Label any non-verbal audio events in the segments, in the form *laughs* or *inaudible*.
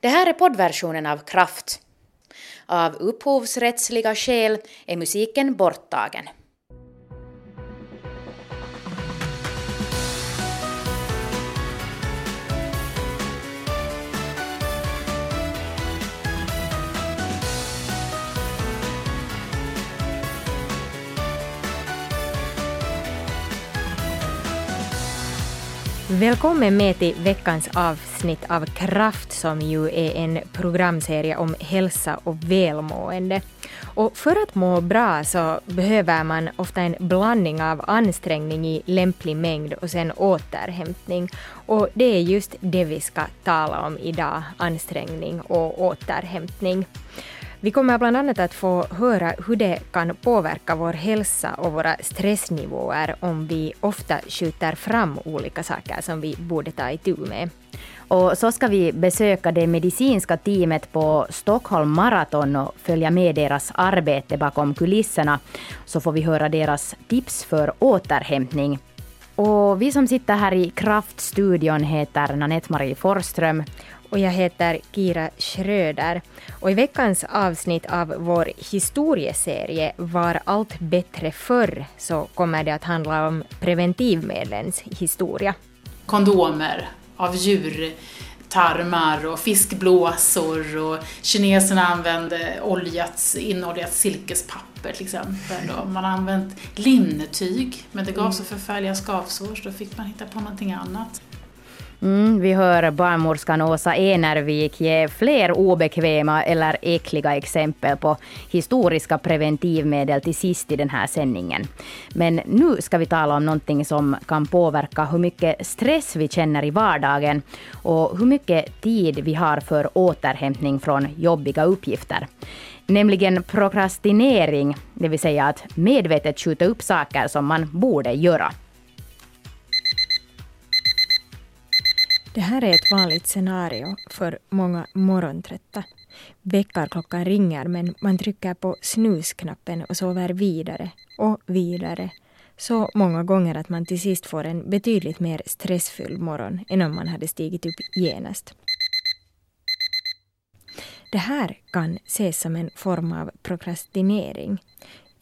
Det här är poddversionen av Kraft. Av upphovsrättsliga skäl är musiken borttagen. Välkommen med till veckans avsnitt av Kraft som ju är en programserie om hälsa och välmående. Och för att må bra så behöver man ofta en blandning av ansträngning i lämplig mängd och sen återhämtning. Och det är just det vi ska tala om idag, ansträngning och återhämtning. Vi kommer bland annat att få höra hur det kan påverka vår hälsa och våra stressnivåer om vi ofta skjuter fram olika saker som vi borde ta itu med. Och så ska vi besöka det medicinska teamet på Stockholm Marathon och följa med deras arbete bakom kulisserna. Så får vi höra deras tips för återhämtning. Och vi som sitter här i Kraftstudion heter Nanette Marie Forsström och jag heter Kira Schröder. Och i veckans avsnitt av vår historieserie Var allt bättre förr så kommer det att handla om preventivmedlens historia. Kondomer av djurtarmar och fiskblåsor och kineserna använde oljat, inoljat silkespapper till exempel. Och man har använt linnetyg men det gav så förfärliga skavsår så då fick man hitta på någonting annat. Mm, vi hör barnmorskan Åsa Enervik ge fler obekväma eller äckliga exempel på historiska preventivmedel till sist i den här sändningen. Men nu ska vi tala om någonting som kan påverka hur mycket stress vi känner i vardagen och hur mycket tid vi har för återhämtning från jobbiga uppgifter. Nämligen prokrastinering, det vill säga att medvetet skjuta upp saker som man borde göra. Det här är ett vanligt scenario för många morgontrötta. Väckarklockan ringer men man trycker på snusknappen och sover vidare och vidare. Så många gånger att man till sist får en betydligt mer stressfylld morgon än om man hade stigit upp genast. Det här kan ses som en form av prokrastinering.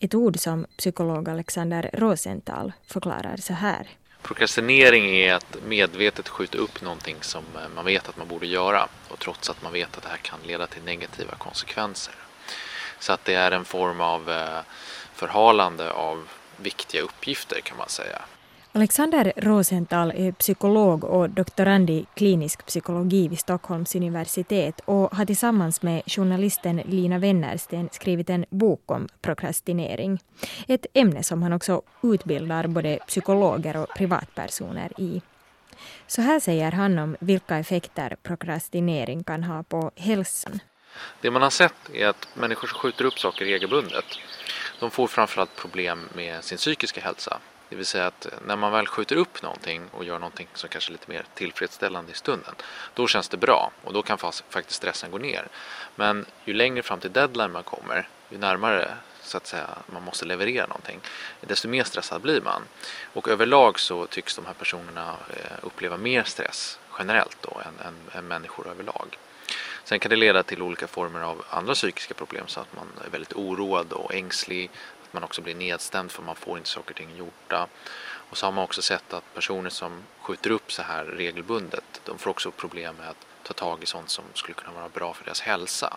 Ett ord som psykolog Alexander Rosenthal förklarar så här. Prokrastinering är att medvetet skjuta upp någonting som eh, man vet att man borde göra och trots att man vet att det här kan leda till negativa konsekvenser. Så att det är en form av eh, förhalande av viktiga uppgifter kan man säga. Alexander Rosenthal är psykolog och doktorand i klinisk psykologi vid Stockholms universitet och har tillsammans med journalisten Lina Wennersten skrivit en bok om prokrastinering. Ett ämne som han också utbildar både psykologer och privatpersoner i. Så här säger han om vilka effekter prokrastinering kan ha på hälsan. Det man har sett är att människor som skjuter upp saker regelbundet de får framförallt problem med sin psykiska hälsa. Det vill säga att när man väl skjuter upp någonting och gör någonting som kanske är lite mer tillfredsställande i stunden, då känns det bra och då kan faktiskt stressen gå ner. Men ju längre fram till deadline man kommer, ju närmare så att säga man måste leverera någonting, desto mer stressad blir man. Och överlag så tycks de här personerna eh, uppleva mer stress generellt då än, än, än människor överlag. Sen kan det leda till olika former av andra psykiska problem så att man är väldigt oroad och ängslig, man också blir nedstämd för man får inte saker och ting gjorda. Och så har man också sett att personer som skjuter upp så här regelbundet, de får också problem med att ta tag i sånt som skulle kunna vara bra för deras hälsa.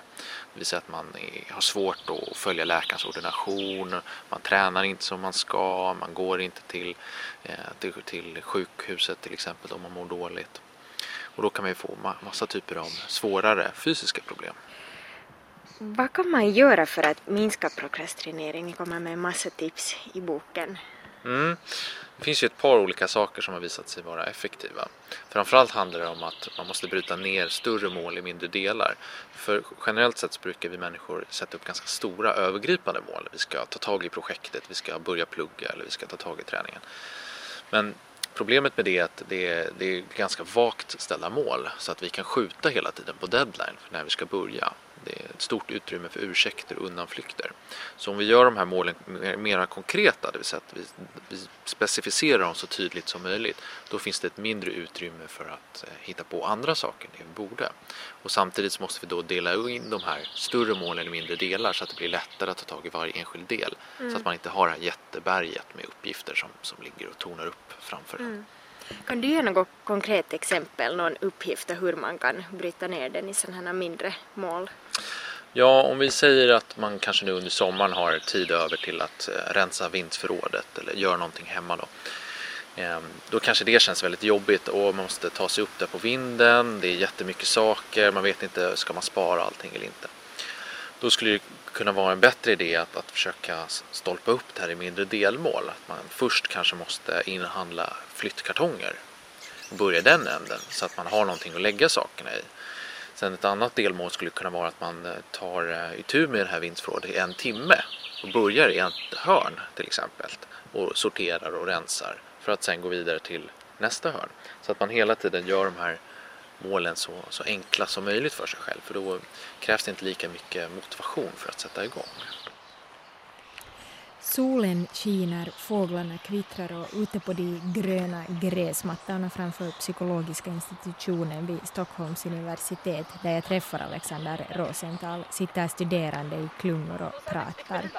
Det vill säga att man är, har svårt att följa läkarens ordination, man tränar inte som man ska, man går inte till, eh, till, till sjukhuset till exempel om man mår dåligt. Och då kan man ju få massa typer av svårare fysiska problem. Vad kan man göra för att minska prokrastinering? Ni kommer med en massa tips i boken. Mm. Det finns ju ett par olika saker som har visat sig vara effektiva. Framförallt handlar det om att man måste bryta ner större mål i mindre delar. För generellt sett så brukar vi människor sätta upp ganska stora övergripande mål. Vi ska ta tag i projektet, vi ska börja plugga eller vi ska ta tag i träningen. Men Problemet med det är att det är, det är ganska vagt ställda mål så att vi kan skjuta hela tiden på deadline för när vi ska börja det är ett stort utrymme för ursäkter och undanflykter. Så om vi gör de här målen mer konkreta, det vill säga att vi, vi specificerar dem så tydligt som möjligt, då finns det ett mindre utrymme för att eh, hitta på andra saker än vi borde. Och samtidigt måste vi då dela in de här större målen i mindre delar så att det blir lättare att ta tag i varje enskild del. Mm. Så att man inte har det här jätteberget med uppgifter som, som ligger och tonar upp framför mm. en. Kan du ge något konkret exempel, någon uppgift hur man kan bryta ner den i sådana här mindre mål? Ja, om vi säger att man kanske nu under sommaren har tid över till att eh, rensa vindsförrådet eller göra någonting hemma då. Ehm, då kanske det känns väldigt jobbigt och man måste ta sig upp där på vinden, det är jättemycket saker, man vet inte, ska man spara allting eller inte? Då skulle det kunna vara en bättre idé att, att försöka stolpa upp det här i mindre delmål. Att man först kanske måste inhandla flyttkartonger och börja i den änden så att man har någonting att lägga sakerna i. Sen ett annat delmål skulle kunna vara att man eh, tar eh, itu med det här vindsförrådet i en timme och börjar i ett hörn till exempel och sorterar och rensar för att sen gå vidare till nästa hörn. Så att man hela tiden gör de här målen så, så enkla som möjligt för sig själv för då krävs det inte lika mycket motivation för att sätta igång. Solen skiner, fåglarna kvittrar och ute på de gröna gräsmattorna framför psykologiska institutionen vid Stockholms universitet där jag träffar Alexander Rosenthal sitter studerande i klungor och pratar.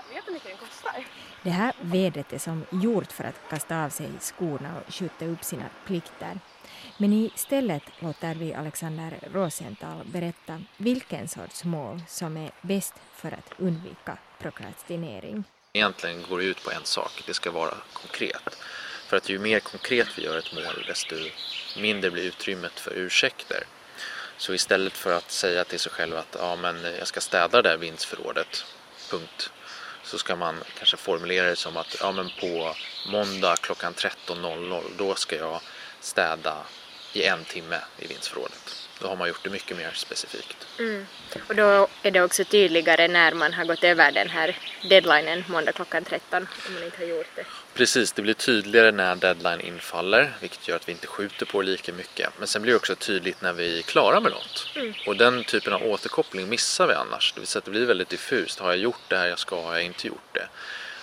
Det här vädret är som gjort för att kasta av sig skorna och skjuta upp sina plikter. Men istället låter vi Alexander Rosenthal berätta vilken sorts mål som är bäst för att undvika prokrastinering. Egentligen går det ut på en sak, det ska vara konkret. För att ju mer konkret vi gör ett mål desto mindre blir utrymmet för ursäkter. Så istället för att säga till sig själv att ja, men jag ska städa det där vindsförrådet, punkt. Så ska man kanske formulera det som att ja, men på måndag klockan 13.00 då ska jag städa i en timme i vindsförrådet. Då har man gjort det mycket mer specifikt. Mm. Och då är det också tydligare när man har gått över den här deadlinen måndag klockan 13 om man inte har gjort det. Precis, det blir tydligare när deadline infaller vilket gör att vi inte skjuter på lika mycket. Men sen blir det också tydligt när vi är klara med något. Mm. Och den typen av återkoppling missar vi annars. Det vill säga att det blir väldigt diffust. Har jag gjort det här jag ska? Har jag inte gjort det?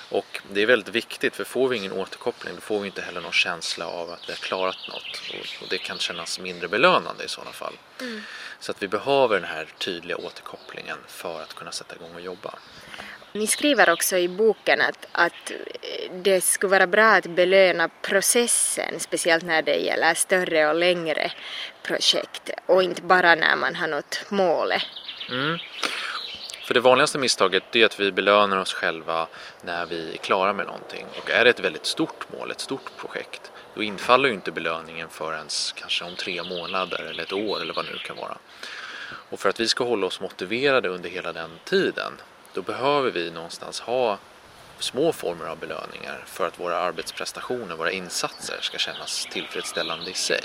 Och det är väldigt viktigt för får vi ingen återkoppling då får vi inte heller någon känsla av att vi har klarat något och, det kan kännas mindre belönande i sådana fall. Mm. Så att vi behöver den här tydliga återkopplingen för att kunna sätta igång och jobba. Ni skriver också i boken att, att det skulle vara bra att belöna processen, speciellt när det gäller större och längre projekt och inte bara när man har nått målet. Mm. För det vanligaste misstaget är att vi belönar oss själva när vi är klara med någonting. Och är det ett väldigt stort mål, ett stort projekt, då infaller ju inte belöningen förrän kanske om tre månader eller ett år eller vad det nu kan vara. Och för att vi ska hålla oss motiverade under hela den tiden, då behöver vi någonstans ha små former av belöningar för att våra arbetsprestationer, våra insatser ska kännas tillfredsställande i sig.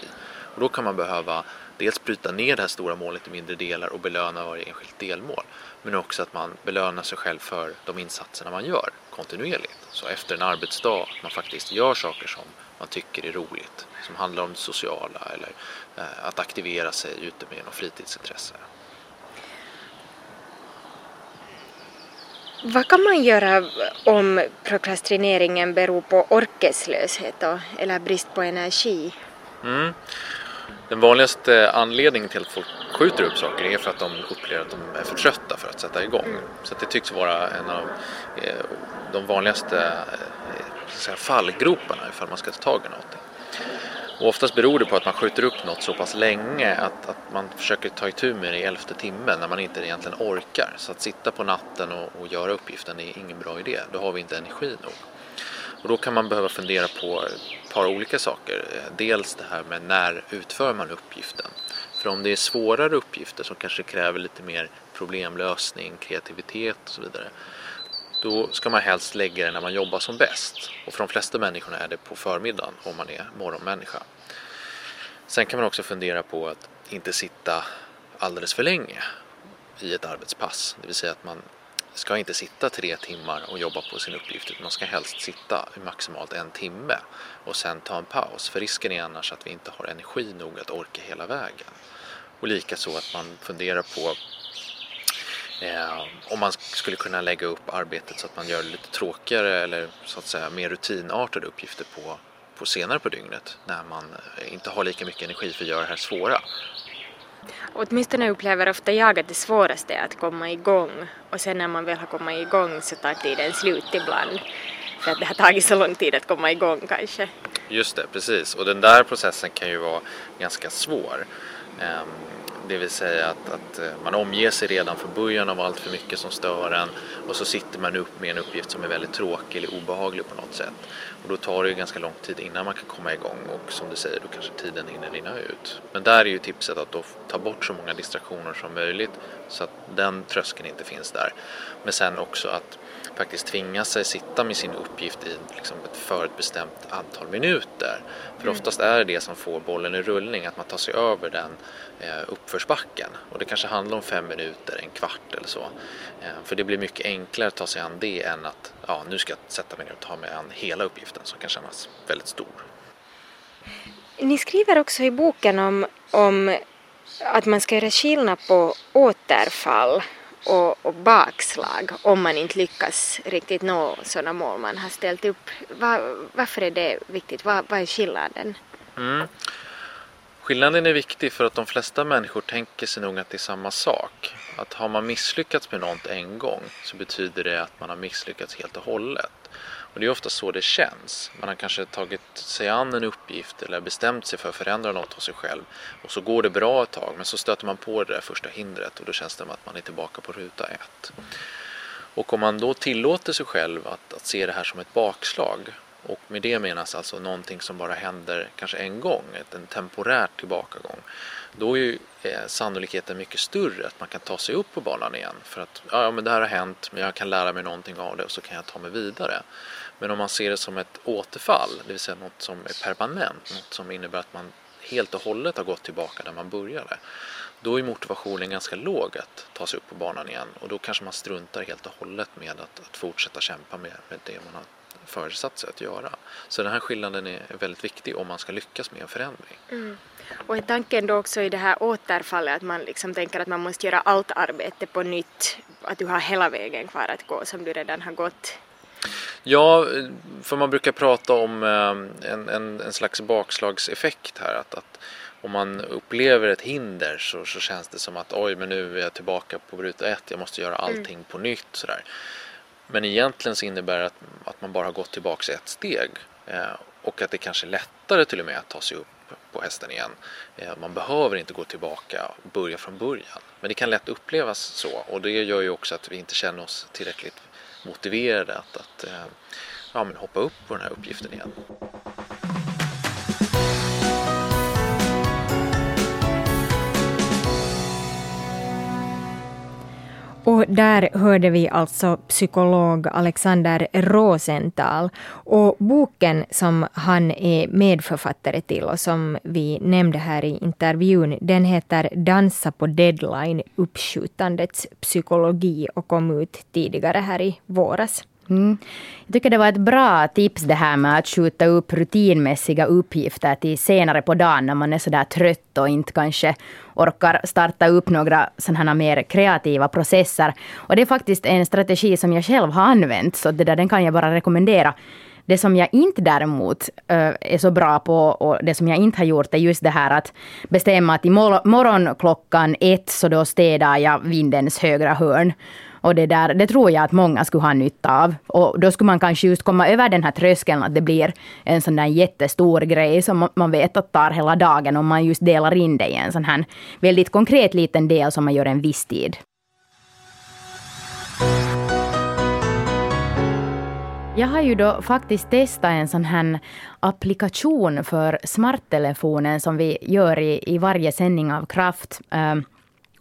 Och då kan man behöva dels bryta ner det här stora målet i mindre delar och belöna varje enskilt delmål. Men också att man belönar sig själv för de insatserna man gör kontinuerligt. Så efter en arbetsdag att man faktiskt gör saker som man tycker är roligt, som handlar om det sociala eller eh, att aktivera sig ute med något fritidsintresse. Vad kan man göra om prokrastineringen beror på orkeslöshet eller brist på energi? Mm. Den vanligaste anledningen till att folk skjuter upp saker är för att de upplever att de är för trötta för att sätta igång. Så det tycks vara en av eh, de vanligaste eh, fallgroparna ifall man ska ta tag i någonting. Och oftast beror det på att man skjuter upp något så pass länge att, att man försöker ta itu med det i elfte timmen när man inte egentligen orkar. Så att sitta på natten och, och göra uppgiften är ingen bra idé. Då har vi inte energi nog. Och då kan man behöva fundera på ett par olika saker. Dels det här med när utför man uppgiften? För om det är svårare uppgifter som kanske kräver lite mer problemlösning, kreativitet och så vidare. Då ska man helst lägga det när man jobbar som bäst. Och för de flesta människorna är det på förmiddagen om man är morgonmänniska. Sen kan man också fundera på att inte sitta alldeles för länge i ett arbetspass. Det vill säga att man ska inte sitta tre timmar och jobba på sin uppgift utan man ska helst sitta maximalt en timme och sen ta en paus. För risken är annars att vi inte har energi nog att orka hela vägen. Och likaså att man funderar på Eh, om man skulle kunna lägga upp arbetet så att man gör det lite tråkigare eller så att säga mer rutinartade uppgifter på, på senare på dygnet när man inte har lika mycket energi för att göra det här svåra. Åtminstone upplever ofta jag att det svåraste är att komma igång och sen när man väl har kommit igång så tar tiden slut ibland för att det har tagit så lång tid att komma igång kanske. Just det, precis. Och den där processen kan ju vara ganska svår. Ehm, det vill säga att, att eh, man omger sig redan från början av allt för mycket som stör en och så sitter man upp med en uppgift som är väldigt tråkig eller obehaglig på något sätt. Och då tar det ju ganska lång tid innan man kan komma igång och som du säger då kanske tiden hinner rinna ut. Men där är ju tipset att då ta bort så många distraktioner som möjligt så att den tröskeln inte finns där. Men sen också att faktiskt tvinga sig sitta med sin uppgift i liksom ett förutbestämt antal minuter. För mm. oftast är det det som får bollen i rullning, att man tar sig över den eh, uppförsbacken. Och det kanske handlar om fem minuter, en kvart eller så. Eh, för det blir mycket enklare att ta sig an det än att ja, nu ska jag sätta mig ner och ta mig an hela uppgiften som kan kännas väldigt stor. Ni skriver också i boken om, om att man ska göra skillnad på återfall och, och bakslag om man inte lyckas riktigt nå sådana mål man har ställt upp. Var, varför är det viktigt? Vad, vad är skillnaden? Mm. Skillnaden är viktig för att de flesta människor tänker sig nog att det är samma sak. Att har man misslyckats med något en gång så betyder det att man har misslyckats helt och hållet. Och det är ofta så det känns. Man har kanske tagit sig an en uppgift eller bestämt sig för att förändra något hos sig själv och så går det bra ett tag men så stöter man på det där första hindret och då känns det som att man är tillbaka på ruta ett. Och om man då tillåter sig själv att, att se det här som ett bakslag och med det menas alltså någonting som bara händer kanske en gång, en temporär tillbakagång. Då är ju eh, sannolikheten mycket större att man kan ta sig upp på banan igen. För att ja, men det här har hänt, men jag kan lära mig någonting av det och så kan jag ta mig vidare. Men om man ser det som ett återfall, det vill säga något som är permanent, något som innebär att man helt och hållet har gått tillbaka där man började. Då är motivationen ganska låg att ta sig upp på banan igen och då kanske man struntar helt och hållet med att, att fortsätta kämpa med, med det man har föresatt sig att göra. Så den här skillnaden är väldigt viktig om man ska lyckas med en förändring. Mm. Och är tanken då också i det här återfallet att man liksom tänker att man måste göra allt arbete på nytt, att du har hela vägen kvar att gå som du redan har gått? Ja, för man brukar prata om eh, en, en, en slags bakslagseffekt här. Att, att om man upplever ett hinder så, så känns det som att oj, men nu är jag tillbaka på ruta ett, jag måste göra allting mm. på nytt. Sådär. Men egentligen så innebär det att, att man bara har gått tillbaka ett steg eh, och att det kanske är lättare till och med att ta sig upp på hästen igen. Eh, man behöver inte gå tillbaka och börja från början. Men det kan lätt upplevas så och det gör ju också att vi inte känner oss tillräckligt motiverade att, att ja, men hoppa upp på den här uppgiften igen. Och där hörde vi alltså psykolog Alexander Rosenthal. Och boken som han är medförfattare till och som vi nämnde här i intervjun, den heter Dansa på deadline, uppskjutandets psykologi och kom ut tidigare här i våras. Mm. Jag tycker det var ett bra tips det här med att skjuta upp rutinmässiga uppgifter till senare på dagen när man är sådär trött och inte kanske orkar starta upp några sådana mer kreativa processer. Och det är faktiskt en strategi som jag själv har använt, så det där, den kan jag bara rekommendera. Det som jag inte däremot eh, är så bra på och det som jag inte har gjort är just det här att bestämma att i morgon klockan ett så då städar jag vindens högra hörn. Och det, där, det tror jag att många skulle ha nytta av. Och då skulle man kanske just komma över den här tröskeln att det blir en sån där jättestor grej som man vet att tar hela dagen om man just delar in det i en sån här väldigt konkret liten del som man gör en viss tid. Jag har ju då faktiskt testat en sån här applikation för smarttelefonen som vi gör i, i varje sändning av Kraft. Um,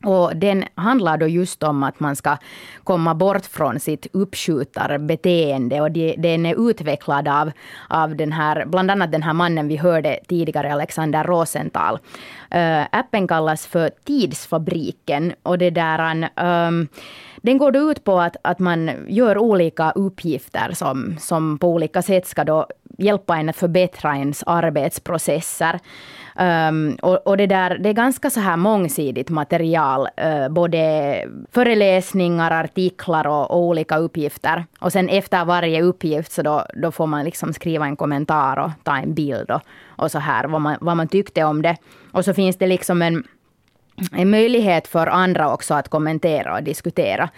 och den handlar då just om att man ska komma bort från sitt uppskjutarbeteende. Och den är utvecklad av, av den här, bland annat den här mannen vi hörde tidigare, Alexander Rosenthal. Uh, appen kallas för Tidsfabriken. Och det där, um, den går då ut på att, att man gör olika uppgifter som, som på olika sätt ska då hjälpa en att förbättra ens arbetsprocesser. Um, och, och, det, där, det är ganska så här mångsidigt material. Uh, både föreläsningar, artiklar och, och, olika uppgifter. Och sen efter varje uppgift så då, då får man liksom skriva en kommentar och ta en bild och, och så här, vad man, vad man tyckte om det. Och så finns det liksom en, en möjlighet för andra också att kommentera och diskutera.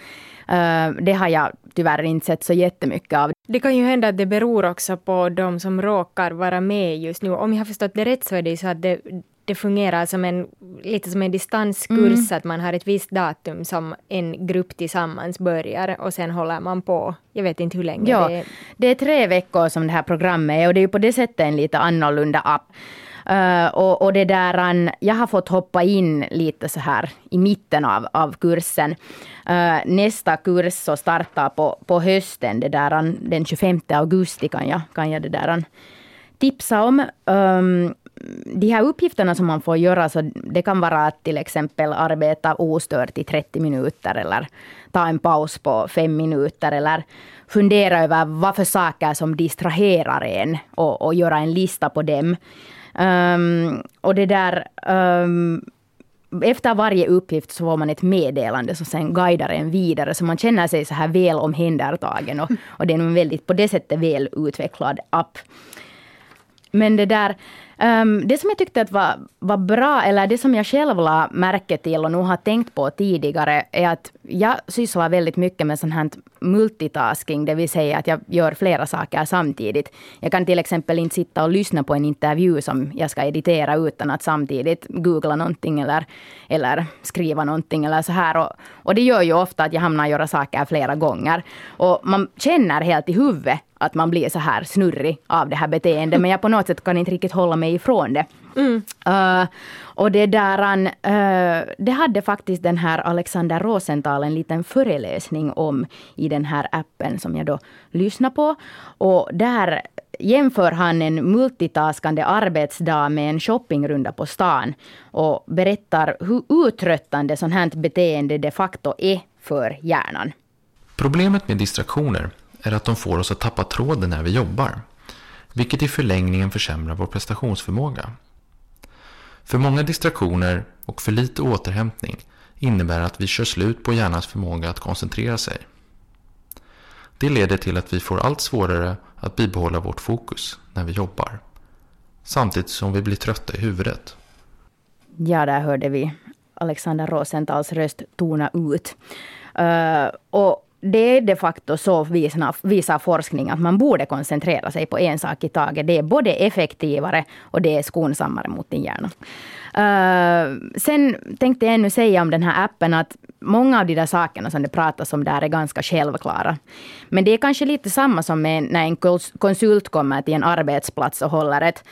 Uh, det har jag tyvärr inte sett så jättemycket av. Det kan ju hända att det beror också på de som råkar vara med just nu. Om jag har förstått det rätt så är det så att det, det fungerar som en, lite som en distanskurs, mm. att man har ett visst datum som en grupp tillsammans börjar och sen håller man på, jag vet inte hur länge. Ja, det är. det är tre veckor som det här programmet är och det är ju på det sättet en lite annorlunda app. Uh, och, och, det där, jag har fått hoppa in lite så här i mitten av, av kursen. Uh, nästa kurs så startar på, på hösten, det där, den 25 augusti kan jag, kan jag det där, tipsa om. Um, de här uppgifterna som man får göra, så det kan vara att till exempel arbeta ostört i 30 minuter eller ta en paus på fem minuter eller fundera över vad för saker som distraherar en och, och göra en lista på dem. Um, och det där... Um, efter varje uppgift så får man ett meddelande som sen guidar en vidare, så man känner sig så här väl omhändertagen. Och, och det är en väldigt, på det sättet, väl utvecklad app. Men det där... Um, det som jag tyckte att var, var bra, eller det som jag själv la märke till och nog har tänkt på tidigare, är att jag sysslar väldigt mycket med sån här multitasking, det vill säga att jag gör flera saker samtidigt. Jag kan till exempel inte sitta och lyssna på en intervju som jag ska editera utan att samtidigt googla någonting eller, eller skriva någonting eller så här. Och, och det gör ju ofta att jag hamnar att göra saker flera gånger. Och man känner helt i huvudet att man blir så här snurrig av det här beteendet. Men jag på något sätt kan inte riktigt hålla mig ifrån det. Mm. Uh, och det där, uh, det hade faktiskt den här Alexander Rosenthal en liten föreläsning om i den här appen som jag då lyssnar på. Och där jämför han en multitaskande arbetsdag med en shoppingrunda på stan och berättar hur uttröttande sånt här beteende de facto är för hjärnan. Problemet med distraktioner är att de får oss att tappa tråden när vi jobbar, vilket i förlängningen försämrar vår prestationsförmåga. För många distraktioner och för lite återhämtning innebär att vi kör slut på hjärnans förmåga att koncentrera sig. Det leder till att vi får allt svårare att bibehålla vårt fokus när vi jobbar. Samtidigt som vi blir trötta i huvudet. Ja, där hörde vi Alexander Rosenthals röst tona ut. Uh, och det är de facto så visar, visar forskning att man borde koncentrera sig på en sak i taget. Det är både effektivare och det är skonsammare mot din hjärna. Uh, sen tänkte jag ännu säga om den här appen att många av de där sakerna som det pratas om där är ganska självklara. Men det är kanske lite samma som när en konsult kommer till en arbetsplats och håller ett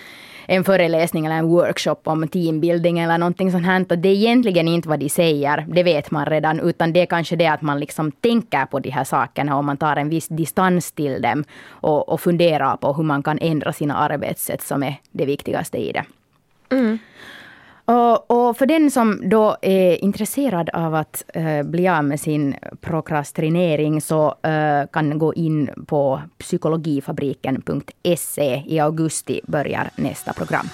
en föreläsning eller en workshop om teambuilding eller någonting sånt här. Och det är egentligen inte vad de säger, det vet man redan, utan det är kanske det att man liksom tänker på de här sakerna och man tar en viss distans till dem och, och funderar på hur man kan ändra sina arbetssätt som är det viktigaste i det. Mm. Och, och, för den som då är intresserad av att uh, bli av med sin prokrastinering så uh, kan gå in på psykologifabriken.se. I augusti börjar nästa program.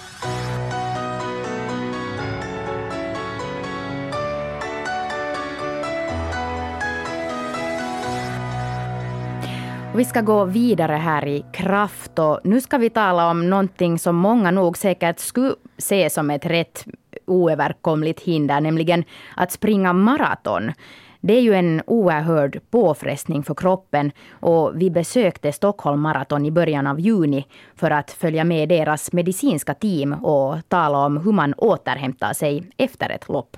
Vi ska gå vidare här i kraft och nu ska vi tala om någonting som många nog säkert skulle se som ett rätt oöverkomligt hinder, nämligen att springa maraton. Det är ju en oerhörd påfrestning för kroppen och vi besökte Stockholm Marathon i början av juni för att följa med deras medicinska team och tala om hur man återhämtar sig efter ett lopp.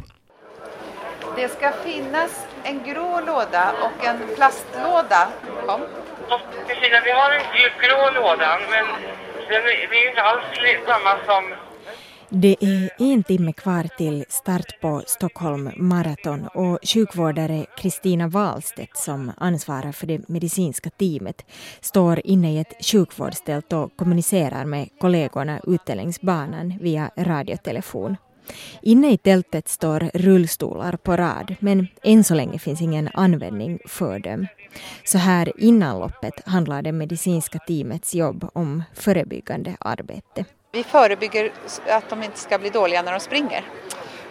Det ska finnas en grå låda och en plastlåda. Kom. Alltså, Kristina, vi har en grå låda men den är inte alls samma som det är en timme kvar till start på Stockholm Marathon och sjukvårdare Kristina Wahlstedt som ansvarar för det medicinska teamet står inne i ett sjukvårdstält och kommunicerar med kollegorna ute längs banan via radiotelefon. Inne i tältet står rullstolar på rad men än så länge finns ingen användning för dem. Så här innan loppet handlar det medicinska teamets jobb om förebyggande arbete. Vi förebygger att de inte ska bli dåliga när de springer.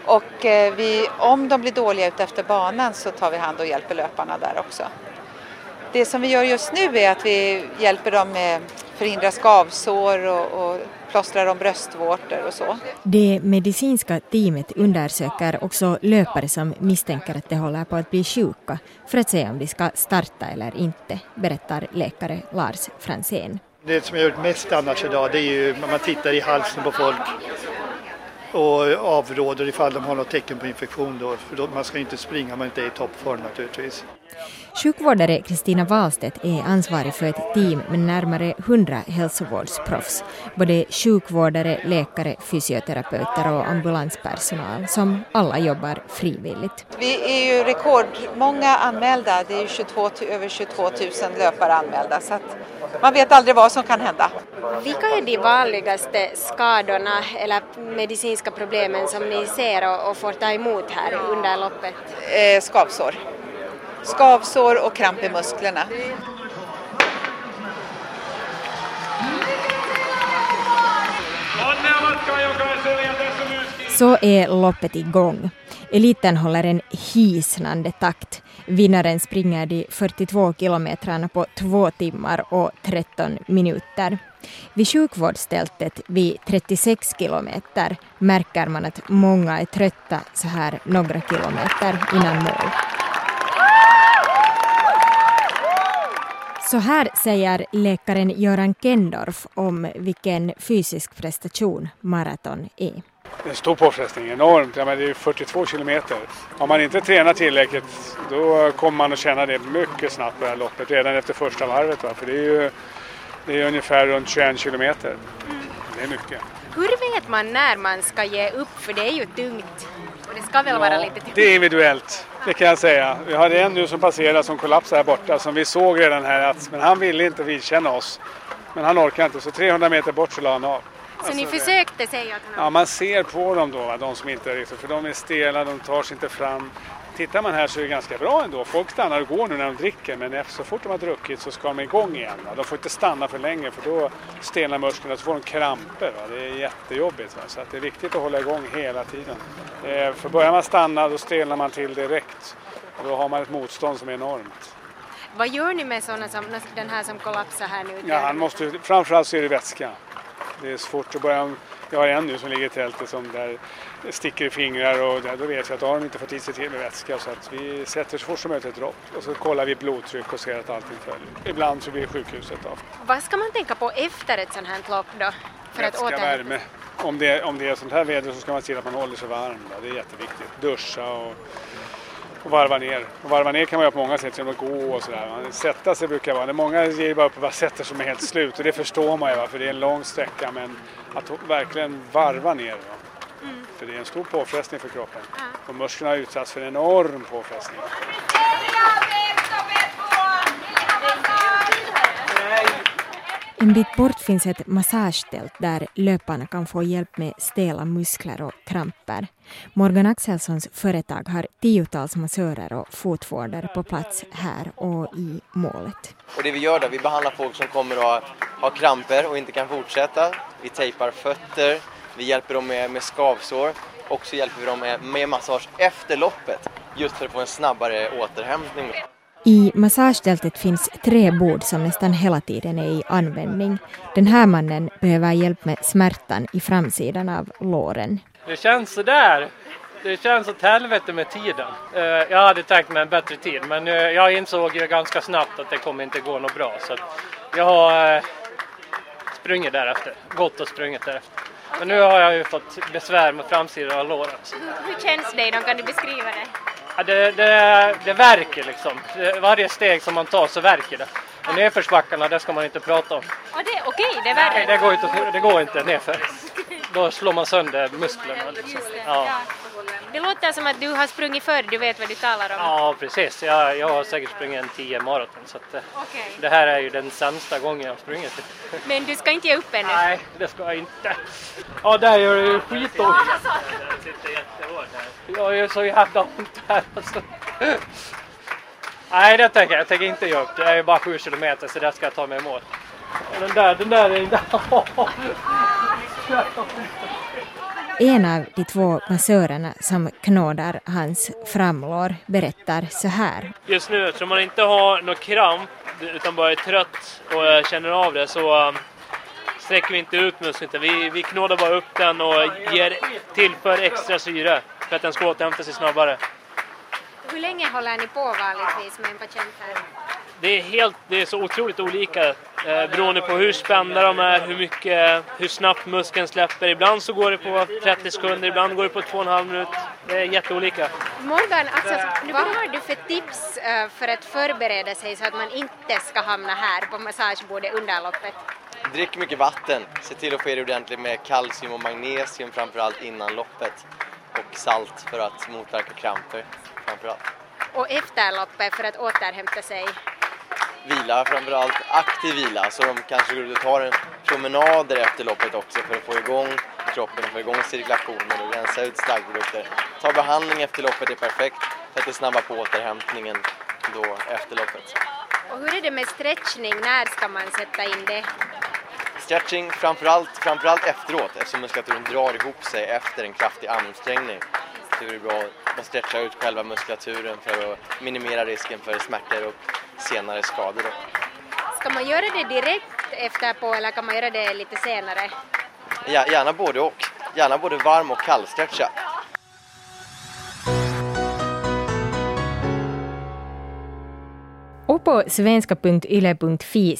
Och eh, vi, om de blir dåliga ute efter banan så tar vi hand och hjälper löparna där också. Det som vi gör just nu är att vi hjälper dem med förhindra skavsår och, och plåstrar om bröstvårtor och så. Det medicinska teamet undersöker också löpare som misstänker att de håller på att bli sjuka för att se om de ska starta eller inte, berättar läkare Lars Fransén. Det som jag gjort mest annars idag det är ju när man tittar i halsen på folk och avråder ifall de har något tecken på infektion då, för då, man ska inte springa om man inte är i toppform naturligtvis. Sjukvårdare Kristina Wahlstedt är ansvarig för ett team med närmare 100 hälsovårdsproffs, både sjukvårdare, läkare, fysioterapeuter och ambulanspersonal som alla jobbar frivilligt. Vi är ju rekordmånga anmälda, det är 22, över 22 000 löpare anmälda så att man vet aldrig vad som kan hända. Vilka är de vanligaste skadorna eller medicinska problemen som ni ser och, får ta emot här under loppet? Eh, skavsår. Skavsår och kramp i musklerna. Så är loppet igång. Eliten håller en hisnande takt. Vinnaren springer de 42 kilometrarna på 2 timmar och 13 minuter. Vid sjukvårdstältet vid 36 kilometer märker man att många är trötta så här några kilometer innan mål. Så här säger läkaren Göran Kendorf om vilken fysisk prestation maraton är. En stor påfrestning, enormt. Ja, men det är 42 kilometer. Har man inte tränat tillräckligt då kommer man att känna det mycket snabbt på det här loppet redan efter första varvet. Va? För det är ju det är ungefär runt 21 kilometer. Det är mycket. Hur vet man när man ska ge upp? För det är ju tungt. Och det ska väl Ja, vara lite tungt? Det är individuellt, det kan jag säga. Vi hade en nu som passerade som kollapsade här borta som vi såg redan här att, men han ville inte vidkänna oss. Men han orkade inte så 300 meter bort så la han av. Så ni Alltså, det- försökte säga att han Ja, man ser på dem då, va, de som inte är riktigt, för de är stela, de tar sig inte fram. Tittar man här så är det ganska bra ändå. Folk stannar och går nu när de dricker, men så fort de har druckit så ska de igång igen. Va. De får inte stanna för länge för då stelnar musklerna så får de kramper. Va. Det är jättejobbigt. Va. Så det är viktigt att hålla igång hela tiden. Eh, för börjar man stanna då stelnar man till direkt. Och då har man ett motstånd som är enormt. Vad gör ni med sådana som den här som kollapsar här nu? Ja, han måste, framförallt så är det vätska. Det är svårt att börja. Jag har en nu som ligger i tältet som där sticker i fingrar och då vet jag att då har de inte fått i sig till med vätska. Så att vi sätter så fort som möjligt ett dropp och så kollar vi blodtryck och ser att allting följer. Ibland så blir det sjukhuset då. Vad ska man tänka på efter ett sånt här lopp då? För att Vätska, återhämta värme. Om det, om det är sånt här väder så ska man se att man håller sig varm. Då. Det är jätteviktigt. Duscha och, och varva ner. Och varva ner kan man göra på många sätt genom att gå och sådär. Sätta sig brukar vara. Är många ger bara upp och bara sätter sig med helt slut och det förstår man ju för det är en lång sträcka men att verkligen varva ner. Va? För det är en stor påfrestning för kroppen. Och musklerna har utsatts för en enorm påfrestning. En bit bort finns ett massagetält där löparna kan få hjälp med stela muskler och kramper. Morgan Axelssons företag har tiotals massörer och fotvårdare på plats här och i målet. Och det vi gör då, vi behandlar folk som kommer att ha, ha kramper och inte kan fortsätta. Vi tejpar fötter, vi hjälper dem med, med skavsår och så hjälper vi dem med, med massage efter loppet. Just för att få en snabbare återhämtning. I massagetältet finns tre bord som nästan hela tiden är i användning. Den här mannen behöver hjälp med smärtan i framsidan av låren. Det känns sådär. Det känns åt helvete med tiden. Eh, Jag hade tänkt mig en bättre tid men eh, jag insåg ju ganska snabbt att det kommer inte gå något bra. Så jag har eh, sprungit därefter. Gått och sprungit därefter. Men nu har jag ju fått besvär med framsidan av låren. Så, Hur, känns det? Kan du beskriva det? ja, det, det, det verkar liksom. Varje steg som man tar så verkar det. Och nedförsbackarna, det ska man inte prata om. Och det, okej, det är Nej, värre. det går inte, det går inte nerför. Då slår man sönder musklerna. Liksom. Ja. Det låter som att du har sprungit förr, du vet vad du talar om. Ja, precis. Jag, jag har säkert sprungit en 10 maraton så att, eh, Okej. det här är ju den sämsta gången jag har sprungit. *laughs* Men du ska inte ge upp ännu? Nej, det ska jag inte. Ja, där gör det ju skitont. Det sitter jättehårt här. Jag gör så jävla ont här alltså. Nej, det tänker jag. Jag tänker inte ge upp. Det är ju bara 7 kilometer så där ska jag ta mig i mål. Den där, den där är inte... En av de två massörerna som knådar hans framlår berättar så här. Just nu, eftersom man inte har någon kramp utan bara är trött och eh, känner av det så um, sträcker vi inte ut muskeln. utan Vi, vi knådar bara upp den och ger, tillför extra syre för att den ska återhämta sig snabbare. Hur länge håller ni på vanligtvis med en patient här? Det är, helt, det är så otroligt olika eh, beroende på hur spända de är, hur, mycket, hur snabbt muskeln släpper. Ibland så går det på 30 sekunder, ibland går det på 2,5 minuter. Det är jätteolika. Morgan, alltså, vad har du för tips eh, för att förbereda sig så att man inte ska hamna här på massagebordet under loppet? Drick mycket vatten. Se till att få i dig ordentligt med kalcium och magnesium framförallt innan loppet. Och salt för att motverka kramper framförallt. Och efter loppet för att återhämta sig? Vila framförallt, aktiv vila. Så de kanske går ut och tar en promenader efter loppet också för att få igång kroppen få igång cirkulationen och rensa ut slaggprodukter. Ta behandling efter loppet är perfekt för att det snabbar på återhämtningen då efter loppet. Och hur är det med stretchning? När ska man sätta in det? Stretching framförallt, framförallt efteråt eftersom muskulaturen drar ihop sig efter en kraftig ansträngning. Så är det bra att stretcha ut själva muskulaturen för att minimera risken för smärtor och senare skador. Ska man göra det direkt efterpå eller kan man göra det lite senare? Ja, gärna både och. Gärna både varm och kallstretcha. På svenska.yle.fi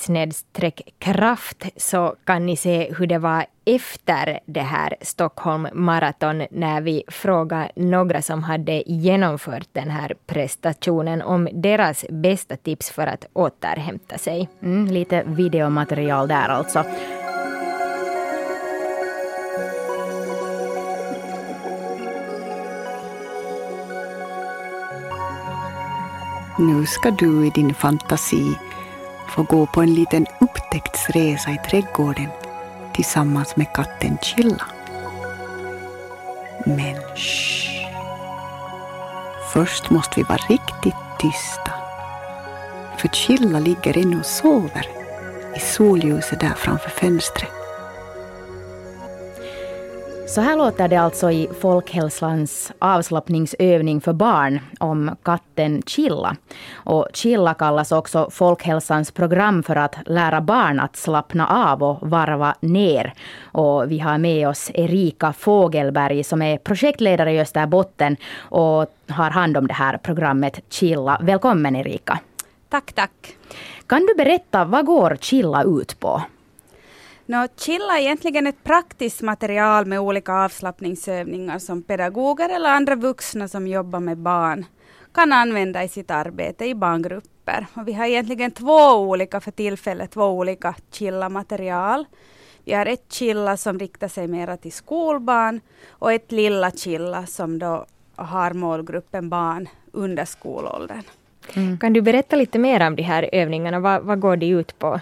kraft så kan ni se hur det var efter det här Stockholm Marathon när vi frågade några som hade genomfört den här prestationen om deras bästa tips för att återhämta sig. Mm, lite videomaterial där alltså. Nu ska du i din fantasi få gå på en liten upptäcktsresa i trädgården tillsammans med katten Chilla. Men shh. Först måste vi vara riktigt tysta. För Chilla ligger ännu och sover i solljuset där framför fönstret. Så här låter det alltså i Folkhälsans avslappningsövning för barn om katten Chilla. Och Chilla kallas också Folkhälsans program för att lära barn att slappna av och varva ner. Och vi har med oss Erika Fågelberg som är projektledare i Österbotten och har hand om det här programmet Chilla. Välkommen Erika. Tack, tack. Kan du berätta, vad går Chilla ut på? No, Chilla är egentligen ett praktiskt material med olika avslappningsövningar som pedagoger eller andra vuxna som jobbar med barn kan använda i sitt arbete i barngrupper. Och vi har egentligen två olika för tillfället, två olika Chilla-material. Vi har ett Chilla som riktar sig mera till skolbarn och ett Lilla Chilla som då har målgruppen barn under skolåldern. Mm. Kan du berätta lite mer om de här övningarna? Vad, vad går de ut på?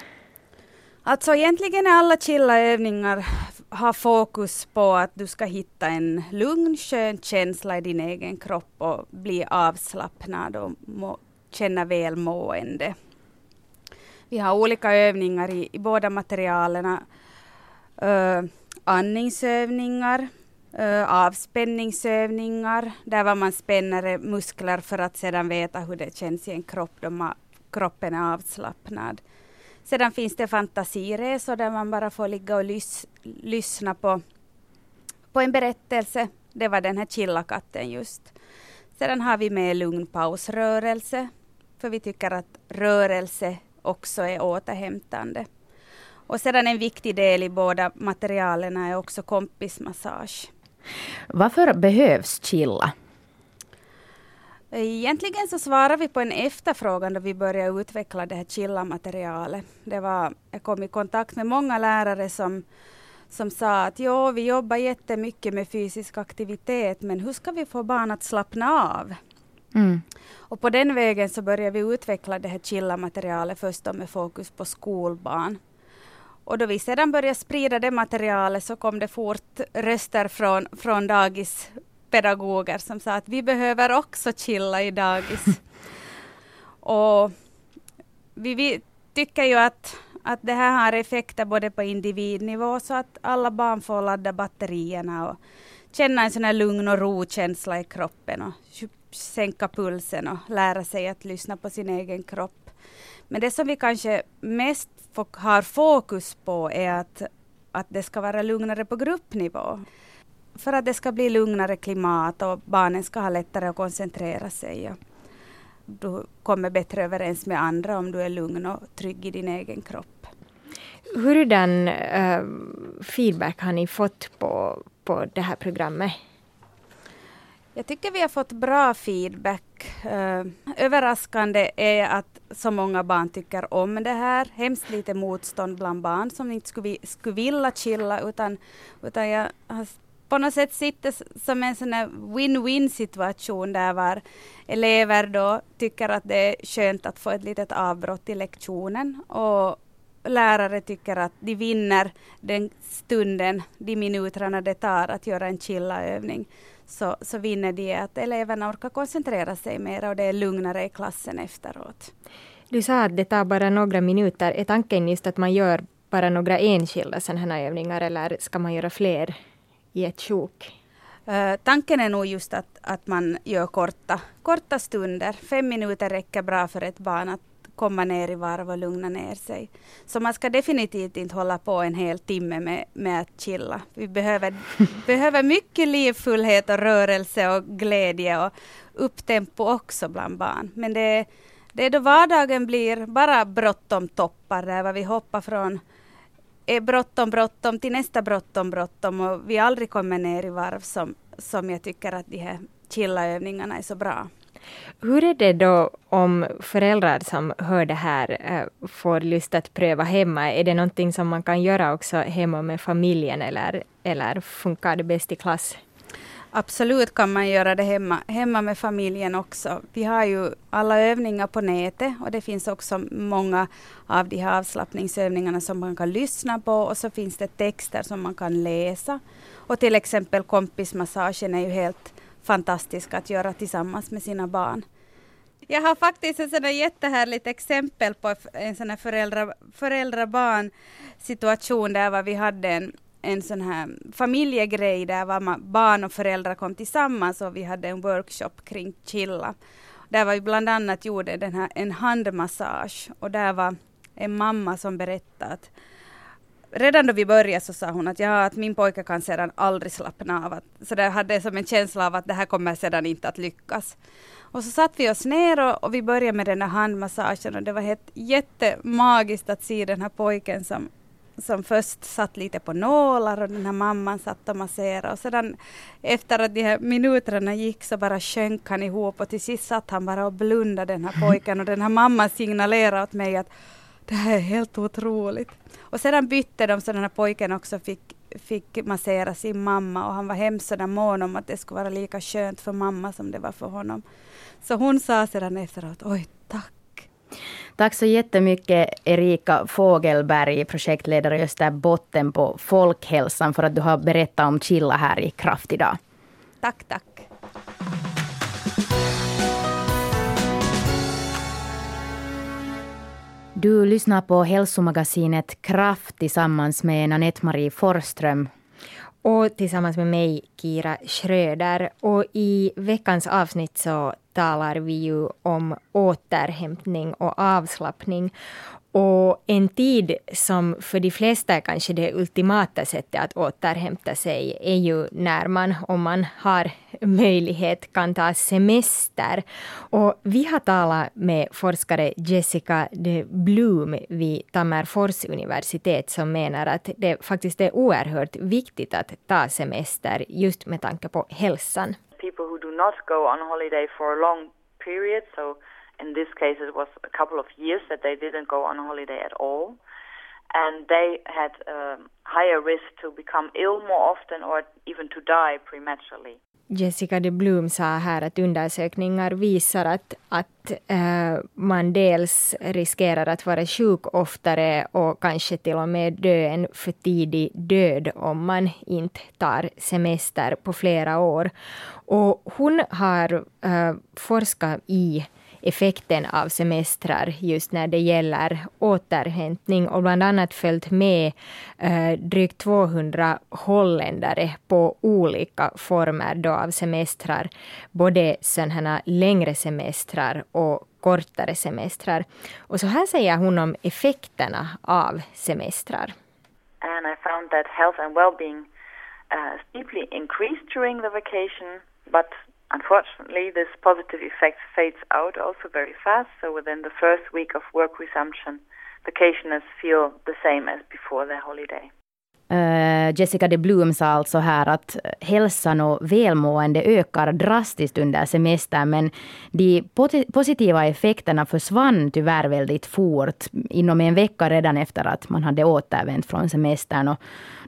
Alltså egentligen är alla chilla övningar har fokus på att du ska hitta en lugn, skön känsla i din egen kropp och bli avslappnad och må, känna välmående. Vi har olika övningar i, i båda materialen. Uh, eh, andningsövningar, uh, avspänningsövningar, där var man spänner muskler för att sedan veta hur det känns i en kropp då man, kroppen är avslappnad. Sedan finns det fantasiresor där man bara får ligga och lys lyssna på, på en berättelse. Det var den här chillakatten just. Sedan har vi med lugn pausrörelse, för vi tycker att rörelse också är återhämtande. Och sedan en viktig del i båda materialen är också kompismassage. Varför behövs chilla? Egentligen så svarar vi på en efterfrågan då vi började utveckla det här chilla-materialet. Det var, jag kom i kontakt med många lärare som, som sa att jo, vi jobbar jättemycket med fysisk aktivitet, men hur ska vi få barn att slappna av? Mm. Och på den vägen så började vi utveckla det här chilla-materialet först då med fokus på skolbarn. Och då vi sedan började sprida det materialet så kom det fort röster från, från dagispedagoger som sa att vi behöver också chilla i dagis. *laughs* och vi, vi, tycker ju att, att det här har effekter både på individnivå så att alla barn får ladda batterierna och känna en sån här lugn och ro-känsla i kroppen och sänka pulsen och lära sig att lyssna på sin egen kropp. Men det som vi kanske mest har fokus på är att, att det ska vara lugnare på gruppnivå. För att det ska bli lugnare klimat och barnen ska ha lättare att koncentrera sig. Du kommer bättre överens med andra om du är lugn och trygg i din egen kropp. Hurdan uh, feedback har ni fått på, på det här programmet? Jag tycker vi har fått bra feedback. Uh, överraskande är att så många barn tycker om det här. Hemskt lite motstånd bland barn som inte skulle, skulle vilja chilla utan, utan jag har på något sätt sitter som en sån här win-win situation där var elever då tycker att det är skönt att få ett litet avbrott i lektionen och lärare tycker att de vinner den stunden, de minuterna det tar att göra en chillaövning. så, så vinner de att eleverna orkar koncentrera sig mer och det är lugnare i klassen efteråt. Du sa att det tar bara några minuter. Är tanken just att man gör bara några enskilda sådana här övningar eller ska man göra fler i ett sjok? Uh, tanken är nog just att, att man gör korta, korta stunder. Fem minuter räcker bra för ett barn att komma ner i varv och lugna ner sig. Så man ska definitivt inte hålla på en hel timme med, med att chilla. Vi behöver, *laughs* behöver mycket livfullhet och rörelse och glädje och upptempo också bland barn. Men det, det är då vardagen blir bara bråttom toppar, där vad vi hoppar från är bråttom, bråttom till nästa bråttom, bråttom och vi aldrig kommer ner i varv som, som jag tycker att de här chillaövningarna är så bra. Hur är det då om föräldrar som hör det här eh, får lust att pröva hemma? Är det någonting som man kan göra också hemma med familjen eller, eller funkar det bäst i klass? Absolut kan man göra det hemma, hemma med familjen också. Vi har ju alla övningar på nätet och det finns också många av de här avslappningsövningarna som man kan lyssna på och så finns det texter som man kan läsa. Och till exempel kompismassagen är ju helt fantastisk att göra tillsammans med sina barn. Jag har faktiskt ett sådant jättehärligt exempel på en sån här föräldra, föräldra-barn situation där vi hade en, en sån här familjegrej där var barn och föräldrar kom tillsammans och vi hade en workshop kring chilla. Där var vi bland annat gjorde den här, en handmassage och där var en mamma som berättade att redan då vi började så sa hon att, ja, att min pojke kan sedan aldrig slappna av. Att, så det hade som en känsla av att det här kommer sedan inte att lyckas. Och så satt vi oss ner och, och vi började med den här handmassagen och det var helt jättemagiskt att se den här pojken som, som först satt lite på nålar och den här mamman satt och masserade och sedan efter att de här minuterna gick så bara sjönk han ihop och till sist satt han bara och blundade den här *laughs* pojken och den här mamman signalerade åt mig att det här är helt otroligt. Och sedan bytte de så den här pojken också fick, fick massera sin mamma och han var hemskt sådär mån om att det skulle vara lika skönt för mamma som det var för honom. Så hon sa sedan efteråt, oj tack. Tack så jättemycket Erika Fågelberg, projektledare i Österbotten på Folkhälsan för att du har berättat om Chilla här i Kraft idag. Tack, tack. Du lyssnar på hälsomagasinet Kraft tillsammans med Nanette-Marie Forström. Och tillsammans med mig, Kira Schröder. Och i veckans avsnitt så talar vi ju om återhämtning och avslappning. Och en tid som för de flesta är kanske det ultimata sättet att återhämta sig är ju när man, om man har möjlighet, kan ta semester. Och vi har talat med forskare Jessica de Bloom vid Tammerfors universitet som menar att det faktiskt är oerhört viktigt att ta semester just med tanke på hälsan. People who do not go on holiday for a long period, so in this case it was a couple of years that they didn't go on holiday at all. and they had a higher risk to become ill more often or even to die prematurely. Jessica de Bloom sa här att undersökningar visar att, att äh, man dels riskerar att vara sjuk oftare och kanske till och med dö en för tidig död om man inte tar semester på flera år. Och hon har äh, forskat i effekten av semestrar just när det gäller återhämtning och bland annat följt med eh, drygt 200 holländare på olika former då av semestrar, både sådana längre semestrar och kortare semestrar. Och så här säger hon om effekterna av semestrar. And I found that health and well-being uh, steeply increased during the vacation, but Unfortunately, this positive effect fades out also very fast, so within the first week of work resumption, vacationers feel the same as before their holiday. Uh, Jessica de Bloom sa alltså här att eh, hälsan och välmående ökar drastiskt under semestern, men de positiva effekterna försvann tyvärr väldigt fort, inom en vecka redan efter att man hade återvänt från semestern. Och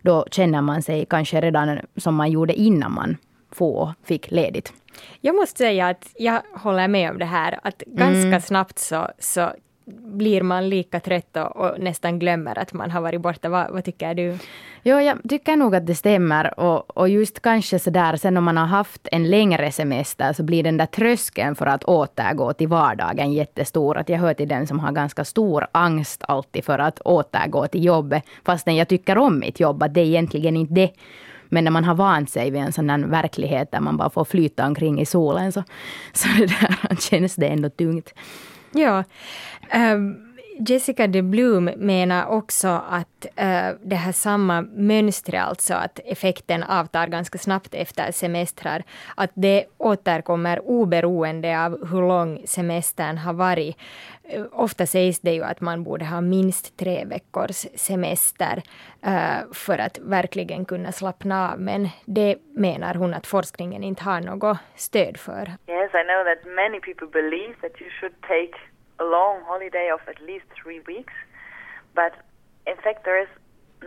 då känner man sig kanske redan som man gjorde innan man få fick ledigt. Jag måste säga att jag håller med om det här, att ganska mm. snabbt så, så blir man lika trött och, och, nästan glömmer att man har varit borta. Vad, vad tycker du? Jo, jag tycker nog att det stämmer. Och, och just kanske sådär, sen om man har haft en längre semester så blir den där tröskeln för att återgå till vardagen jättestor. Att jag hör till den som har ganska stor angst alltid för att återgå till jobbet. Fastän jag tycker om mitt jobb, att det är egentligen inte det. Men när man har vant sig vid en sån här verklighet där man bara får flyta omkring i solen så, *laughs* så det där, känns det ändå tungt. Ja. Um. Jessica de Bloom menar också att uh, det här samma mönstret, alltså att effekten avtar ganska snabbt efter semestrar, att det återkommer oberoende av hur lång semestern har varit. Eh, ofta sägs det ju att man borde ha minst tre veckors semester uh, för att verkligen kunna slappna av, men det menar hon att forskningen inte har något stöd för. Yes, I know that many people believe that you should take a long holiday of at least three weeks. But in fact, there is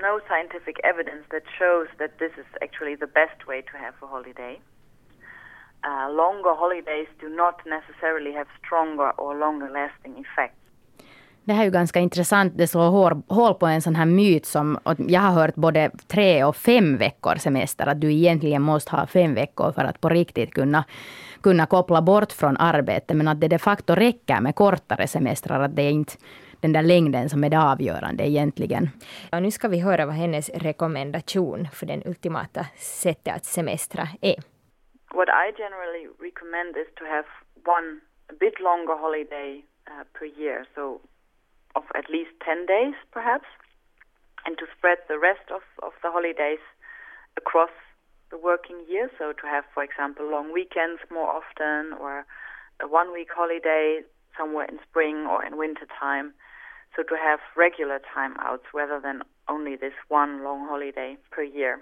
no scientific evidence that shows that this is actually the best way to have a holiday. Uh, longer holidays do not necessarily have stronger or longer lasting effects. Det här är ju ganska intressant. Det slår hår, hål på en sån här myt som jag har hört både tre och fem veckor semester. Att du egentligen måste ha fem veckor för att på riktigt kunna kunna koppla bort från arbetet, men att det de facto räcker med kortare semestrar, att det är inte den där längden som är det avgörande egentligen. Ja, nu ska vi höra vad hennes rekommendation för den ultimata sättet att semestra är. What I generally recommend is to have one a bit longer holiday uh, per year, so of at least 10 days perhaps, and to spread the rest of, of the holidays across the working year. So to have, for example, long weekends more often or a one week holiday somewhere in spring or in winter time. So to have regular time outs rather than only this one long holiday per year.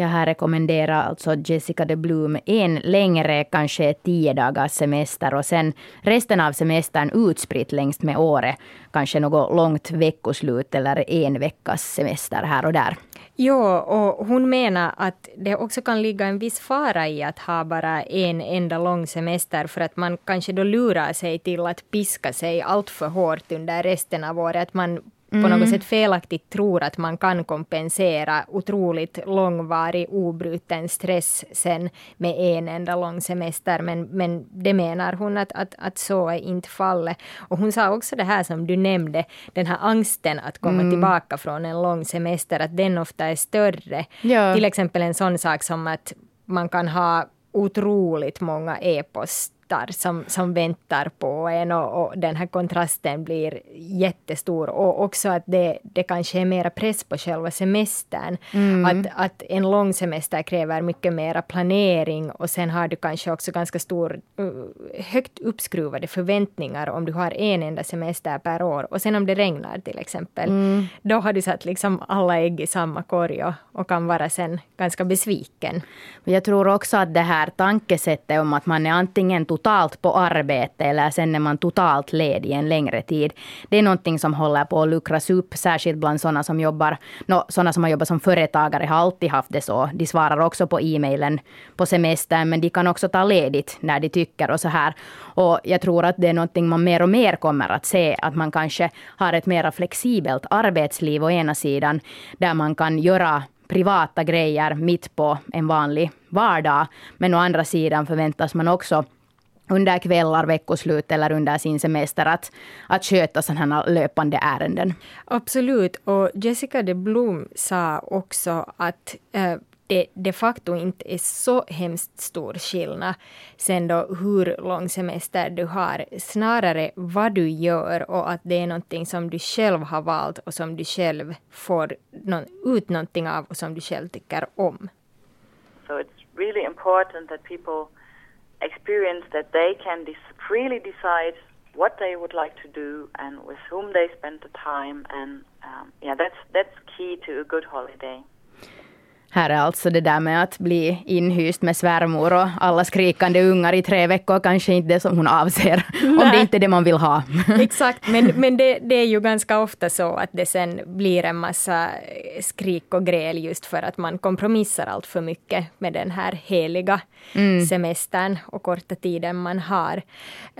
Jag här rekommenderar alltså Jessica de Blum en längre, kanske tio dagars semester och sen resten av semestern utspritt längs med året. Kanske något långt veckoslut eller en veckas semester här och där. Ja, och hon menar att det också kan ligga en viss fara i att ha bara en enda lång semester för att man kanske då lurar sig till att piska sig allt för hårt under resten av året. Att man mm. på något mm. sätt felaktigt tror att man kan kompensera otroligt långvarig obruten stress sen med en enda lång semester. Men, men det menar hon att, att, att så är inte fallet. Och hon sa också det här som du nämnde, den här angsten att komma mm. tillbaka från en lång semester, att den ofta är större. Ja. Till exempel en sån sak som att man kan ha otroligt många e-post väntar, som, som väntar på en och, och, den här kontrasten blir jättestor. Och också att det, det kanske är mera press på själva semestern. Mm. Att, att en lång semester kräver mycket mera planering och sen har du kanske också ganska stor, uh, högt uppskruvade förväntningar om du har en enda semester per år. Och sen om det regnar till exempel, mm. då har du satt liksom alla ägg i samma korg och, och kan vara sen ganska besviken. Jag tror också att det här tankesättet om att man är antingen totalt totalt på arbete eller sen är man totalt ledig en längre tid. Det är någonting som håller på att luckras upp, särskilt bland sådana som jobbar, no, sådana som har jobbat som företagare har alltid haft det så. De svarar också på e-mailen på semestern, men de kan också ta ledigt när de tycker och så här. Och jag tror att det är någonting man mer och mer kommer att se, att man kanske har ett mer flexibelt arbetsliv å ena sidan, där man kan göra privata grejer mitt på en vanlig vardag. Men å andra sidan förväntas man också under kvällar, veckoslut eller under sin semester att, att sköta sådana här löpande ärenden. Absolut, och Jessica de Blom sa också att äh, det de facto inte är så hemskt stor skillnad sen då hur lång semester du har, snarare vad du gör och att det är någonting som du själv har valt och som du själv får någon, ut någonting av och som du själv tycker om. So it's really important that people experience that they can freely decide what they would like to do and with whom they spend the time and um, yeah that's that's key to a good holiday. Här är alltså det där med att bli inhyst med svärmor och alla skrikande ungar i tre veckor kanske inte det som hon avser. Nej. Om det inte är det man vill ha. *laughs* Exakt, men, men det, det, är ju ganska ofta så att det sen blir en massa skrik och gräl just för att man kompromissar allt för mycket med den här heliga mm. semestern och korta tiden man har.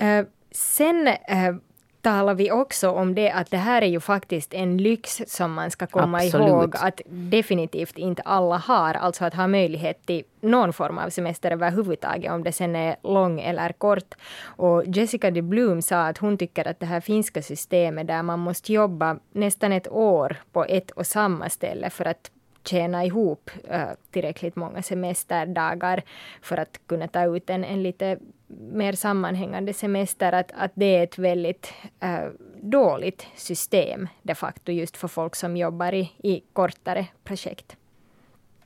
Uh, sen uh, talar vi också om det att det här är ju faktiskt en lyx som man ska komma Absolut. ihåg att definitivt inte alla har. Alltså att ha möjlighet till någon form av semester överhuvudtaget, om det sen är lång eller kort. Och Jessica de Bloom sa att hon tycker att det här finska systemet där man måste jobba nästan ett år på ett och samma ställe för att tjäna ihop uh, tillräckligt många semesterdagar för att kunna ta ut en, en lite mer sammanhängande semester, att, att det är ett väldigt uh, dåligt system de facto just för folk som jobbar i, i kortare projekt.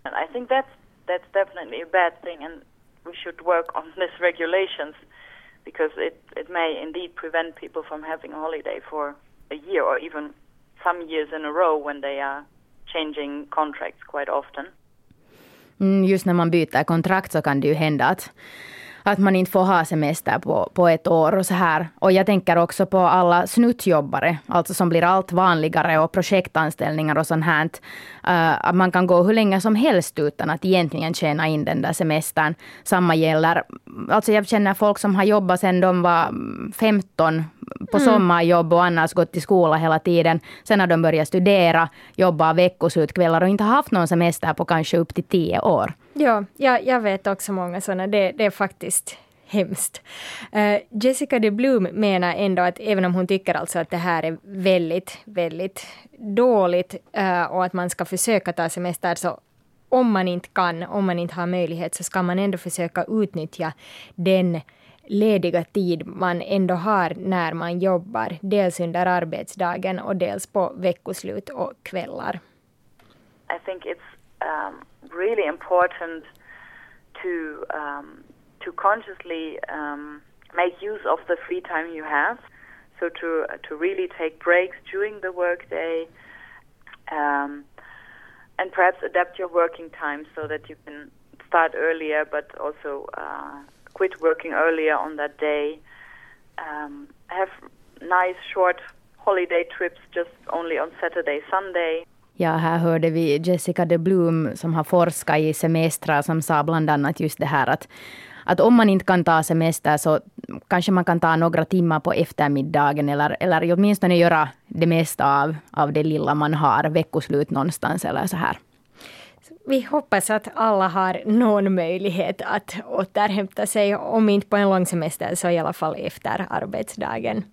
I think that's, that's definitely a bad thing and we should work on *laughs* these regulations because it, it may indeed prevent people from having a holiday for a year or even some years in a row when they are changing contracts quite often. Mm, just när man byter kontrakt så kan det ju hända att att man inte får ha semester på, på ett år och så här. Och jag tänker också på alla snuttjobbare, alltså som blir allt vanligare och projektanställningar och sånt här. Uh, att man kan gå hur länge som helst utan att egentligen tjäna in den där semestern. Samma gäller, alltså jag känner folk som har jobbat sedan de var 15 på mm. sommarjobb och annars gått till skola hela tiden. Sen har de börjat studera, jobba veckosutkvällar och inte haft någon semester på kanske upp till tio år. Ja, jag, jag vet också många sådana. Det, det är faktiskt hemskt. Uh, Jessica de Bloom menar ändå att även om hon tycker alltså att det här är väldigt, väldigt dåligt uh, och att man ska försöka ta semester så om man inte kan, om man inte har möjlighet så ska man ändå försöka utnyttja den lediga tid man ändå har när man jobbar, dels under arbetsdagen och dels på veckoslut och kvällar. I think it's um, really important to um, to consciously um, make use of the free time you have. So to to really take breaks during the workday, um, and perhaps adapt your working time so that you can start earlier, but also uh, quit working earlier on that day. Um, have nice short holiday trips just only on Saturday, Sunday. Ja, här hörde vi Jessica de Blum som har forskat i semestrar som sa bland annat just det här att, att om man inte kan ta semester så kanske man kan ta några timmar på eftermiddagen eller, eller åtminstone göra det mesta av, av det lilla man har, veckoslut någonstans eller så här. Vi hoppas att alla har någon möjlighet att återhämta sig, om inte på en lång semester så i alla fall efter arbetsdagen.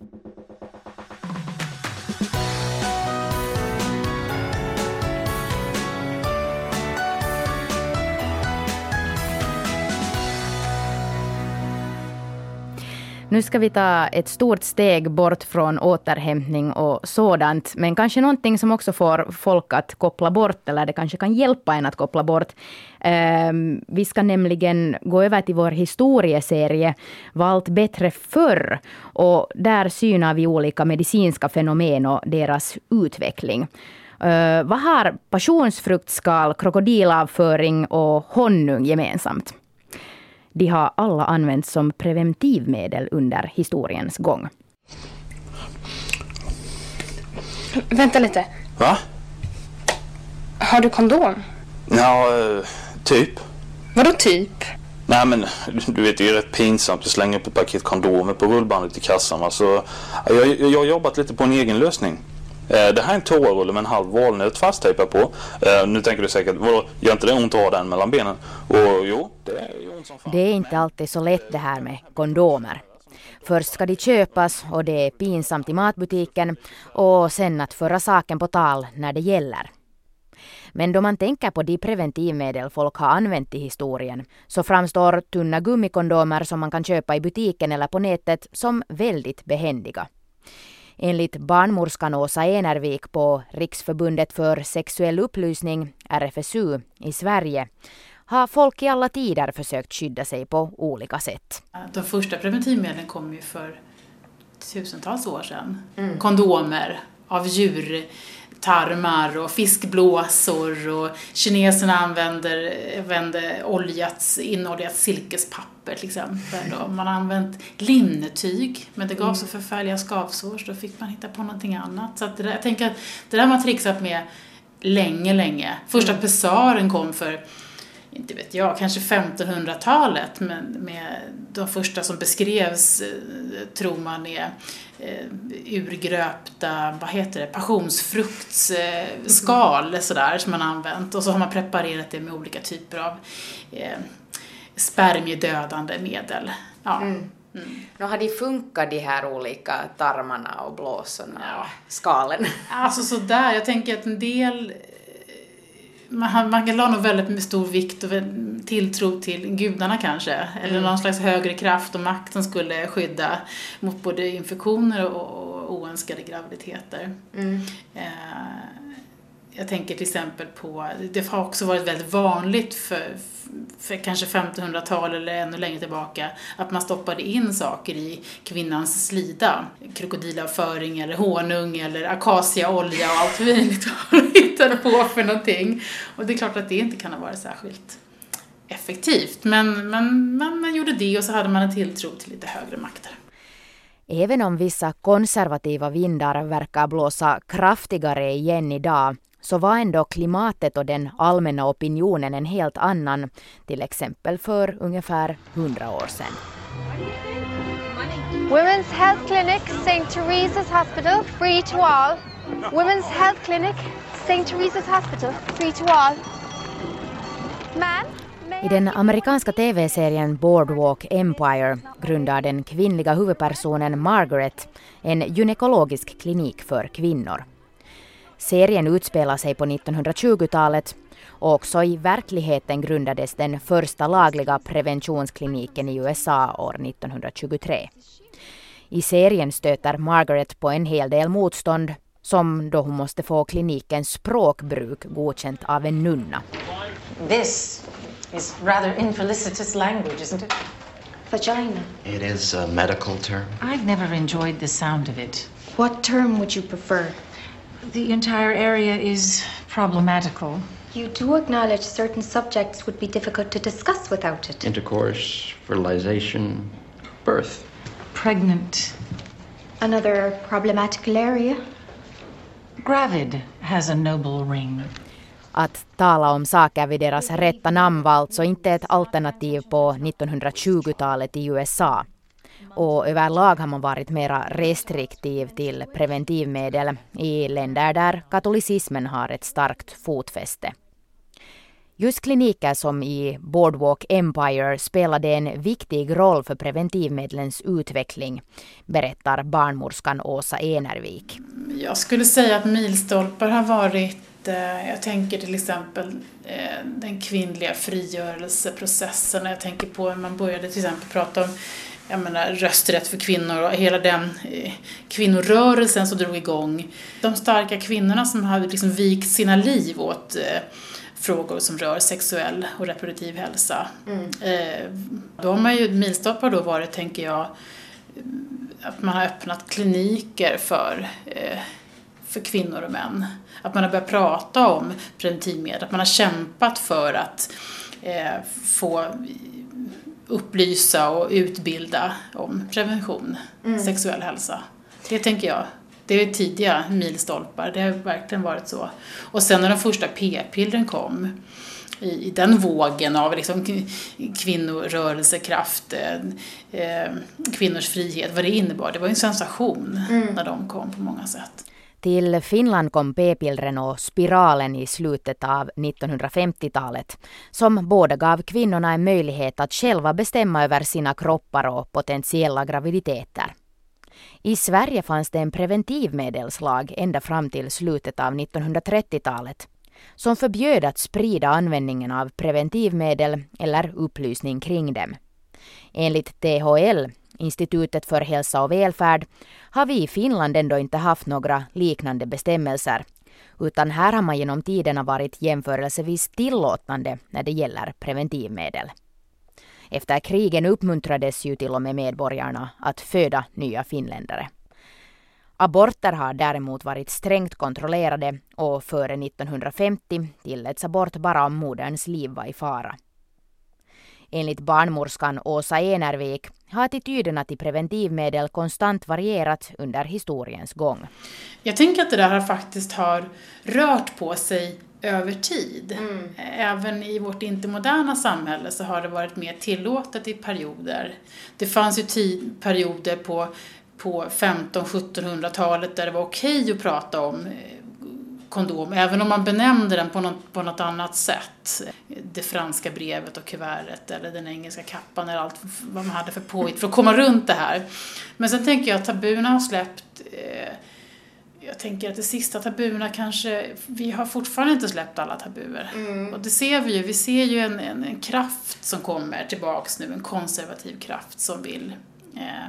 Nu ska vi ta ett stort steg bort från återhämtning och sådant. Men kanske någonting som också får folk att koppla bort, eller det kanske kan hjälpa en att koppla bort. Ehm, vi ska nämligen gå över till vår historieserie Valt bättre förr. Och där synar vi olika medicinska fenomen och deras utveckling. Ehm, vad har passionsfruktskal, krokodilavföring och honung gemensamt? De har alla använts som preventivmedel under historiens gång. Vänta lite. Va? Har du kondom? Ja, typ. Vadå typ? Nej men du vet det är ju rätt pinsamt att slänga upp ett paket kondomer på rullbandet i kassan. va. Så, jag, jag har jobbat lite på en egen lösning. Eh, det här är en toarulle med en halv valnöt fasttejpad på. Eh, nu tänker du säkert, vadå, gör inte det ont att ha den mellan benen? Och jo, det är ont som fan. Det är inte alltid så lätt det här med kondomer. Först ska de köpas och det är pinsamt i matbutiken och sen att föra saken på tal när det gäller. Men då man tänker på de preventivmedel folk har använt i historien så framstår tunna gummikondomer som man kan köpa i butiken eller på nätet som väldigt behändiga. Enligt barnmorskan Åsa Enervik på Riksförbundet för sexuell upplysning, RFSU, i Sverige har folk i alla tider försökt skydda sig på olika sätt. De första preventivmedlen kom ju för tusentals år sedan. Kondomer av djurtarmar och fiskblåsor och kineserna använder, använder oljat, inoljat silkespapper till exempel. Och man har använt linnetyg men det gav så förfärliga skavsår så då fick man hitta på någonting annat. Så det där, jag tänker att det där har man trixat med länge, länge. Första pessaren kom för inte vet jag, kanske 1500-talet men med de första som beskrevs eh, tror man är eh, urgröpta, vad heter det, passionsfruktsskal sådär som man använt och så har man preparerat det med olika typer av eh, spermiedödande medel. Ja. Mm. Nå, har de funkat de här olika tarmarna och blåsorna och skalen? Alltså sådär, jag tänker att en del man, man la nog väldigt stor vikt och tilltro till gudarna kanske. Eller Mm. någon slags högre kraft och makt som skulle skydda mot både infektioner och, och oönskade graviditeter. Mm. Eh, jag tänker till exempel på, det har också varit väldigt vanligt för, för kanske 1500-tal eller ännu längre tillbaka, att man stoppade in saker i kvinnans slida. Krokodilavföring eller honung eller akaciaolja och allt möjligt vad de hittade på för någonting. Och det är klart att det inte kan ha varit särskilt effektivt, men, men man, man gjorde det och så hade man en tilltro till lite högre makter. Även om vissa konservativa vindar verkar blåsa kraftigare igen idag så var ändå klimatet och den allmänna opinionen en helt annan, till exempel för ungefär hundra år sedan. Women's Health Clinic, St. Teresa's Hospital, free to all. Women's Health Clinic, St. Teresa's Hospital, free to all. Ma'am? I den amerikanska tv-serien Boardwalk Empire grundar den kvinnliga huvudpersonen Margaret en gynekologisk klinik för kvinnor. Serien utspelar sig på 1920-talet och också i verkligheten grundades den första lagliga preventionskliniken i USA år 1923. I serien stöter Margaret på en hel del motstånd som då hon måste få klinikens språkbruk godkänt av en nunna. This is rather infelicitous language, isn't it? Vagina. It is a medical term. I've never enjoyed the sound of it. What term would you prefer? The entire area is problematical. You do acknowledge certain subjects would be difficult to discuss without it. Intercourse, fertilization, birth. Pregnant. Another problematical area? Gravid has a noble ring. Att tala om saker vid deras rätta namn var alltså inte ett alternativ på 1920-talet i USA. Och överlag har man varit mera restriktiv till preventivmedel i länder där katolicismen har ett starkt fotfäste. Just kliniker som i Boardwalk Empire spelade en viktig roll för preventivmedlens utveckling, berättar barnmorskan Åsa Enervik. Jag skulle säga att milstolpar har varit, eh, jag tänker till exempel eh, den kvinnliga frigörelseprocessen. Jag tänker på när man började till exempel prata om jag menar, rösträtt för kvinnor och hela den eh, kvinnorörelsen som drog igång. De starka kvinnorna som hade liksom vikt sina liv åt eh, frågor som rör sexuell och reproduktiv hälsa. Eh, då har ju, milstolpar då varit, tänker jag, att man har öppnat kliniker för, för kvinnor och män. Att man har börjat prata om preventivmedel, att man har kämpat för att få upplysa och utbilda om prevention, Mm. sexuell hälsa. Det tänker jag. Det är tidiga milstolpar, det har verkligen varit så. Och sen när de första p-pillren kom, i, i den vågen av liksom kvinnorörelsekraft, eh, eh, kvinnors frihet, vad det innebar. Det var ju en sensation Mm. när de kom på många sätt. Till Finland kom p-pillren och spiralen i slutet av 1950-talet som båda gav kvinnorna en möjlighet att själva bestämma över sina kroppar och potentiella graviditeter. I Sverige fanns det en preventivmedelslag ända fram till slutet av 1930-talet som förbjöd att sprida användningen av preventivmedel eller upplysning kring dem. Enligt THL, Institutet för hälsa och välfärd, har vi i Finland ändå inte haft några liknande bestämmelser. Utan här har man genom tiderna varit jämförelsevis tillåtande när det gäller preventivmedel. Efter krigen uppmuntrades ju till och med medborgarna att föda nya finländare. Aborter har däremot varit strängt kontrollerade och före 1950 tilläts abort bara om moderns liv var i fara. Enligt barnmorskan Åsa Enervik har attityderna till preventivmedel konstant varierat under historiens gång. Jag tänker att det där har faktiskt har rört på sig över tid. Även i vårt intermoderna samhälle så har det varit mer tillåtet i perioder. Det fanns ju tid, perioder på, på 15-1700-talet där det var okej att prata om eh, kondom, även om man benämnde den på något, på något annat sätt. Det franska brevet och kuvertet eller den engelska kappan eller allt vad man hade för påhitt för att komma runt det här. Men sen tänker jag att tabuna har släppt eh, jag tänker att det sista tabuna kanske, vi har fortfarande inte släppt alla tabuer. Och det ser vi ju, vi ser ju en, en, en kraft som kommer tillbaks nu, en konservativ kraft som vill eh,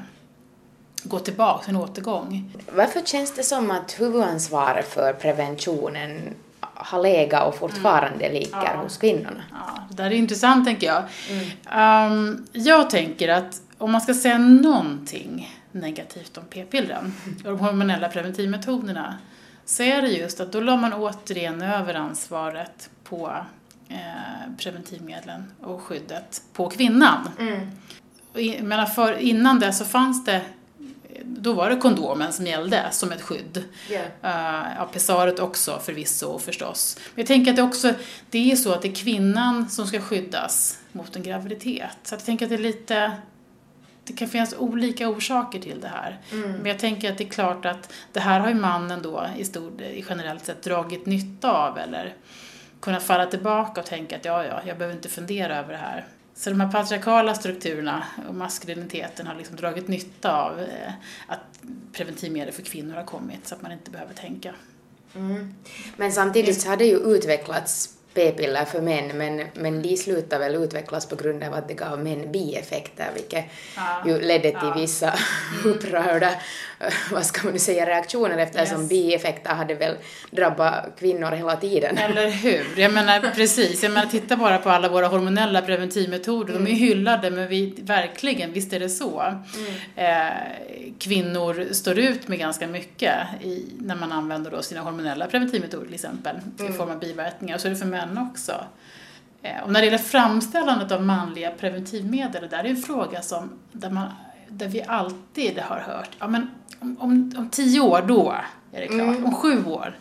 gå tillbaks, en återgång. Varför känns det som att huvudansvaret för preventionen har legat och fortfarande ligger Ja. hos kvinnorna? Ja, det där är intressant tänker jag. Ehm, jag tänker att om man ska säga någonting negativt om p-pillren och *laughs* de hormonella preventivmetoderna så är det just att då la man återigen över ansvaret på eh, preventivmedlen och skyddet på kvinnan. Och i- för innan det så fanns det då var det kondomen som gällde som ett skydd. Ja. Uh, ja, pessaret också förvisso förstås. Men jag tänker att det också, det är så att det är kvinnan som ska skyddas mot en graviditet. Så jag tänker att det är lite, det kan finnas olika orsaker till det här. Mm. Men jag tänker att det är klart att det här har ju mannen då i stor, generellt sett dragit nytta av eller kunnat falla tillbaka och tänka att ja, ja, jag behöver inte fundera över det här. Så de här patriarkala strukturerna och maskuliniteten har liksom dragit nytta av eh, att preventivmedel för kvinnor har kommit så att man inte behöver tänka. Mm. Men samtidigt så har det ju utvecklats p-piller för män, men, men de slutade väl utvecklas på grund av att det gav män bieffekter, vilket Ja. ju ledde till Ja. vissa upprörda, eh, *laughs* vad ska man nu säga, reaktioner eftersom Yes. bieffekter hade väl drabbat kvinnor hela tiden. Eller hur? Jag menar precis, jag menar titta bara på alla våra hormonella preventivmetoder, de är ju hyllade men vi, verkligen, visst är det så. Eh, kvinnor står ut med ganska mycket i, när man använder då sina hormonella preventivmetoder till exempel, i Mm. form av biverkningar, så är det för män också. Eh, och när det gäller framställandet av manliga preventivmedel, det där är en fråga som, där, man, där vi alltid har hört, ja men om, om, om tio år då är det klart, Mm. om sju år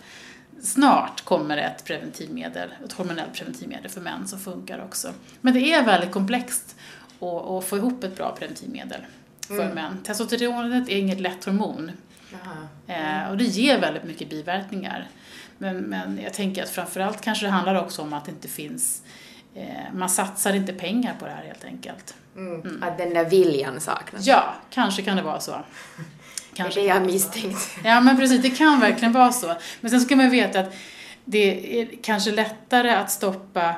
snart kommer ett preventivmedel, ett hormonellt preventivmedel för män som funkar också. Men det är väldigt komplext att, få ihop ett bra preventivmedel för Mm. män. Testosteronet är inget lätt hormon eh, och det ger väldigt mycket biverkningar. Men, men jag tänker att framförallt kanske det handlar också om att det inte finns, eh, man satsar inte pengar på det här helt enkelt. Mm. Att den där viljan saknas. Ja, kanske kan det vara så. *laughs* Kanske det jag har misstänkt. *laughs* Ja, men precis, det kan verkligen vara så. Men sen ska man veta att det är kanske lättare att stoppa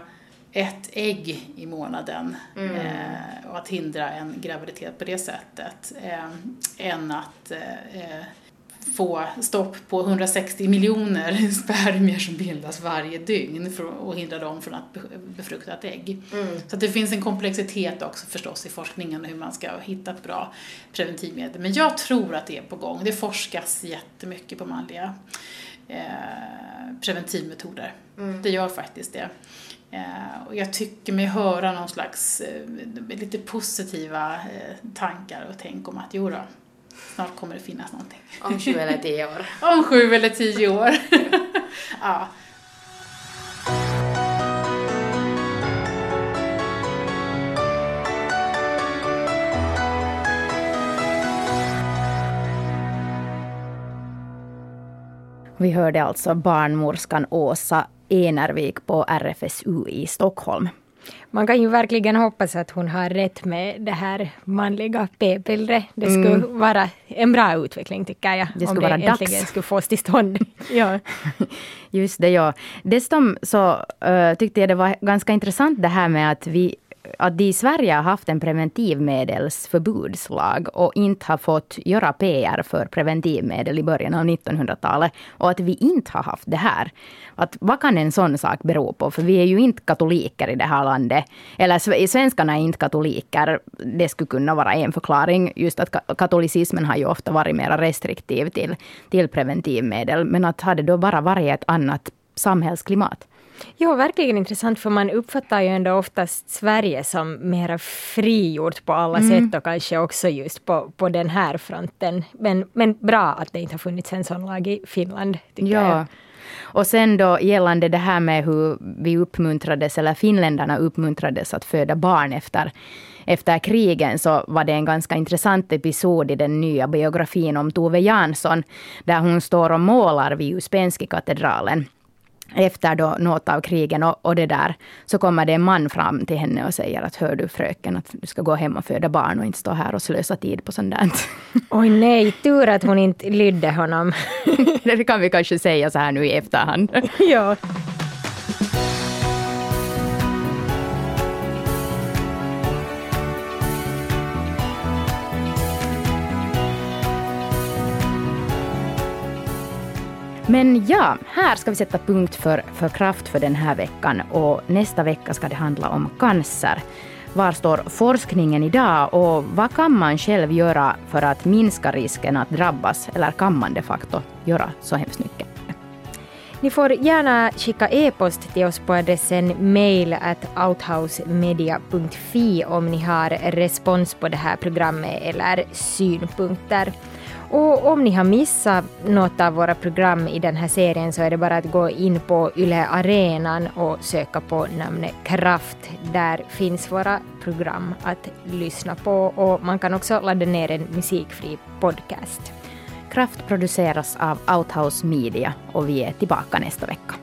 ett ägg i månaden Mm. eh, och att hindra en graviditet på det sättet eh, än att eh, eh, få stopp på 160 miljoner *laughs* spermier som bildas varje dygn och hindra dem från att be- befrukta ett ägg. Mm. Så det finns en komplexitet också förstås i forskningen och hur man ska hitta ett bra preventivmedel. Men jag tror att det är på gång. Det forskas jättemycket på manliga eh, preventivmetoder. Mm. Det gör faktiskt det. Eh, och jag tycker mig höra någon slags eh, lite positiva tankar och tänk om att jo då, snart kommer det finnas någonting. Om sju eller tio år. *laughs* om sju eller tio år. *laughs* ja. Vi hörde alltså barnmorskan Åsa Enervik på RFSU i Stockholm. Man kan ju verkligen hoppas att hon har rätt med det här manliga p-pillret. Det skulle mm. vara en bra utveckling tycker jag. Det skulle om det vara äntligen dags. skulle fås till stånd. *laughs* ja. Just det, ja. Dessutom så uh, tyckte jag det var ganska intressant det här med att vi att de i Sverige har haft en preventivmedelsförbudslag och inte har fått göra PR för preventivmedel i början av 1900-talet. Och att vi inte har haft det här. Att, vad kan en sån sak bero på? För vi är ju inte katoliker i det här landet. Eller svenskarna är inte katoliker. Det skulle kunna vara en förklaring. Just att katolicismen har ju ofta varit mer restriktiv till, till preventivmedel. Men att hade då bara varit ett annat samhällsklimat. Ja, verkligen intressant för man uppfattar ju ändå oftast Sverige som mera frigjort på alla mm. sätt och kanske också just på, på den här fronten. Men, men bra att det inte har funnits en sån lag i Finland. ja. Jag. Och sen då gällande det här med hur vi uppmuntrades, eller finländarna uppmuntrades att föda barn efter efter krigen så var det en ganska intressant episod i den nya biografin om Tove Jansson, där hon står och målar vid Uspensky-katedralen efter då något av krigen och, och, det där, så kommer det en man fram till henne och säger att hör du fröken, att du ska gå hem och föda barn och inte stå här och slösa tid på sånt där. *laughs* Oj nej, tur att hon inte lydde honom. *laughs* det kan vi kanske säga så här nu i efterhand. *laughs* ja. Men ja, här ska vi sätta punkt för, för kraft för den här veckan och nästa vecka ska det handla om cancer. Var står forskningen idag och vad kan man själv göra för att minska risken att drabbas eller kan man de facto göra så hemskt mycket? Ni får gärna skicka e-post till oss på adressen mail at outhousemedia.fi om ni har respons på det här programmet eller synpunkter. Och om ni har missat något av våra program i den här serien så är det bara att gå in på Yle Arenan och söka på namnet Kraft. Där finns våra program att lyssna på och man kan också ladda ner en musikfri podcast. Kraft produceras av Outhouse Media och vi är tillbaka nästa vecka.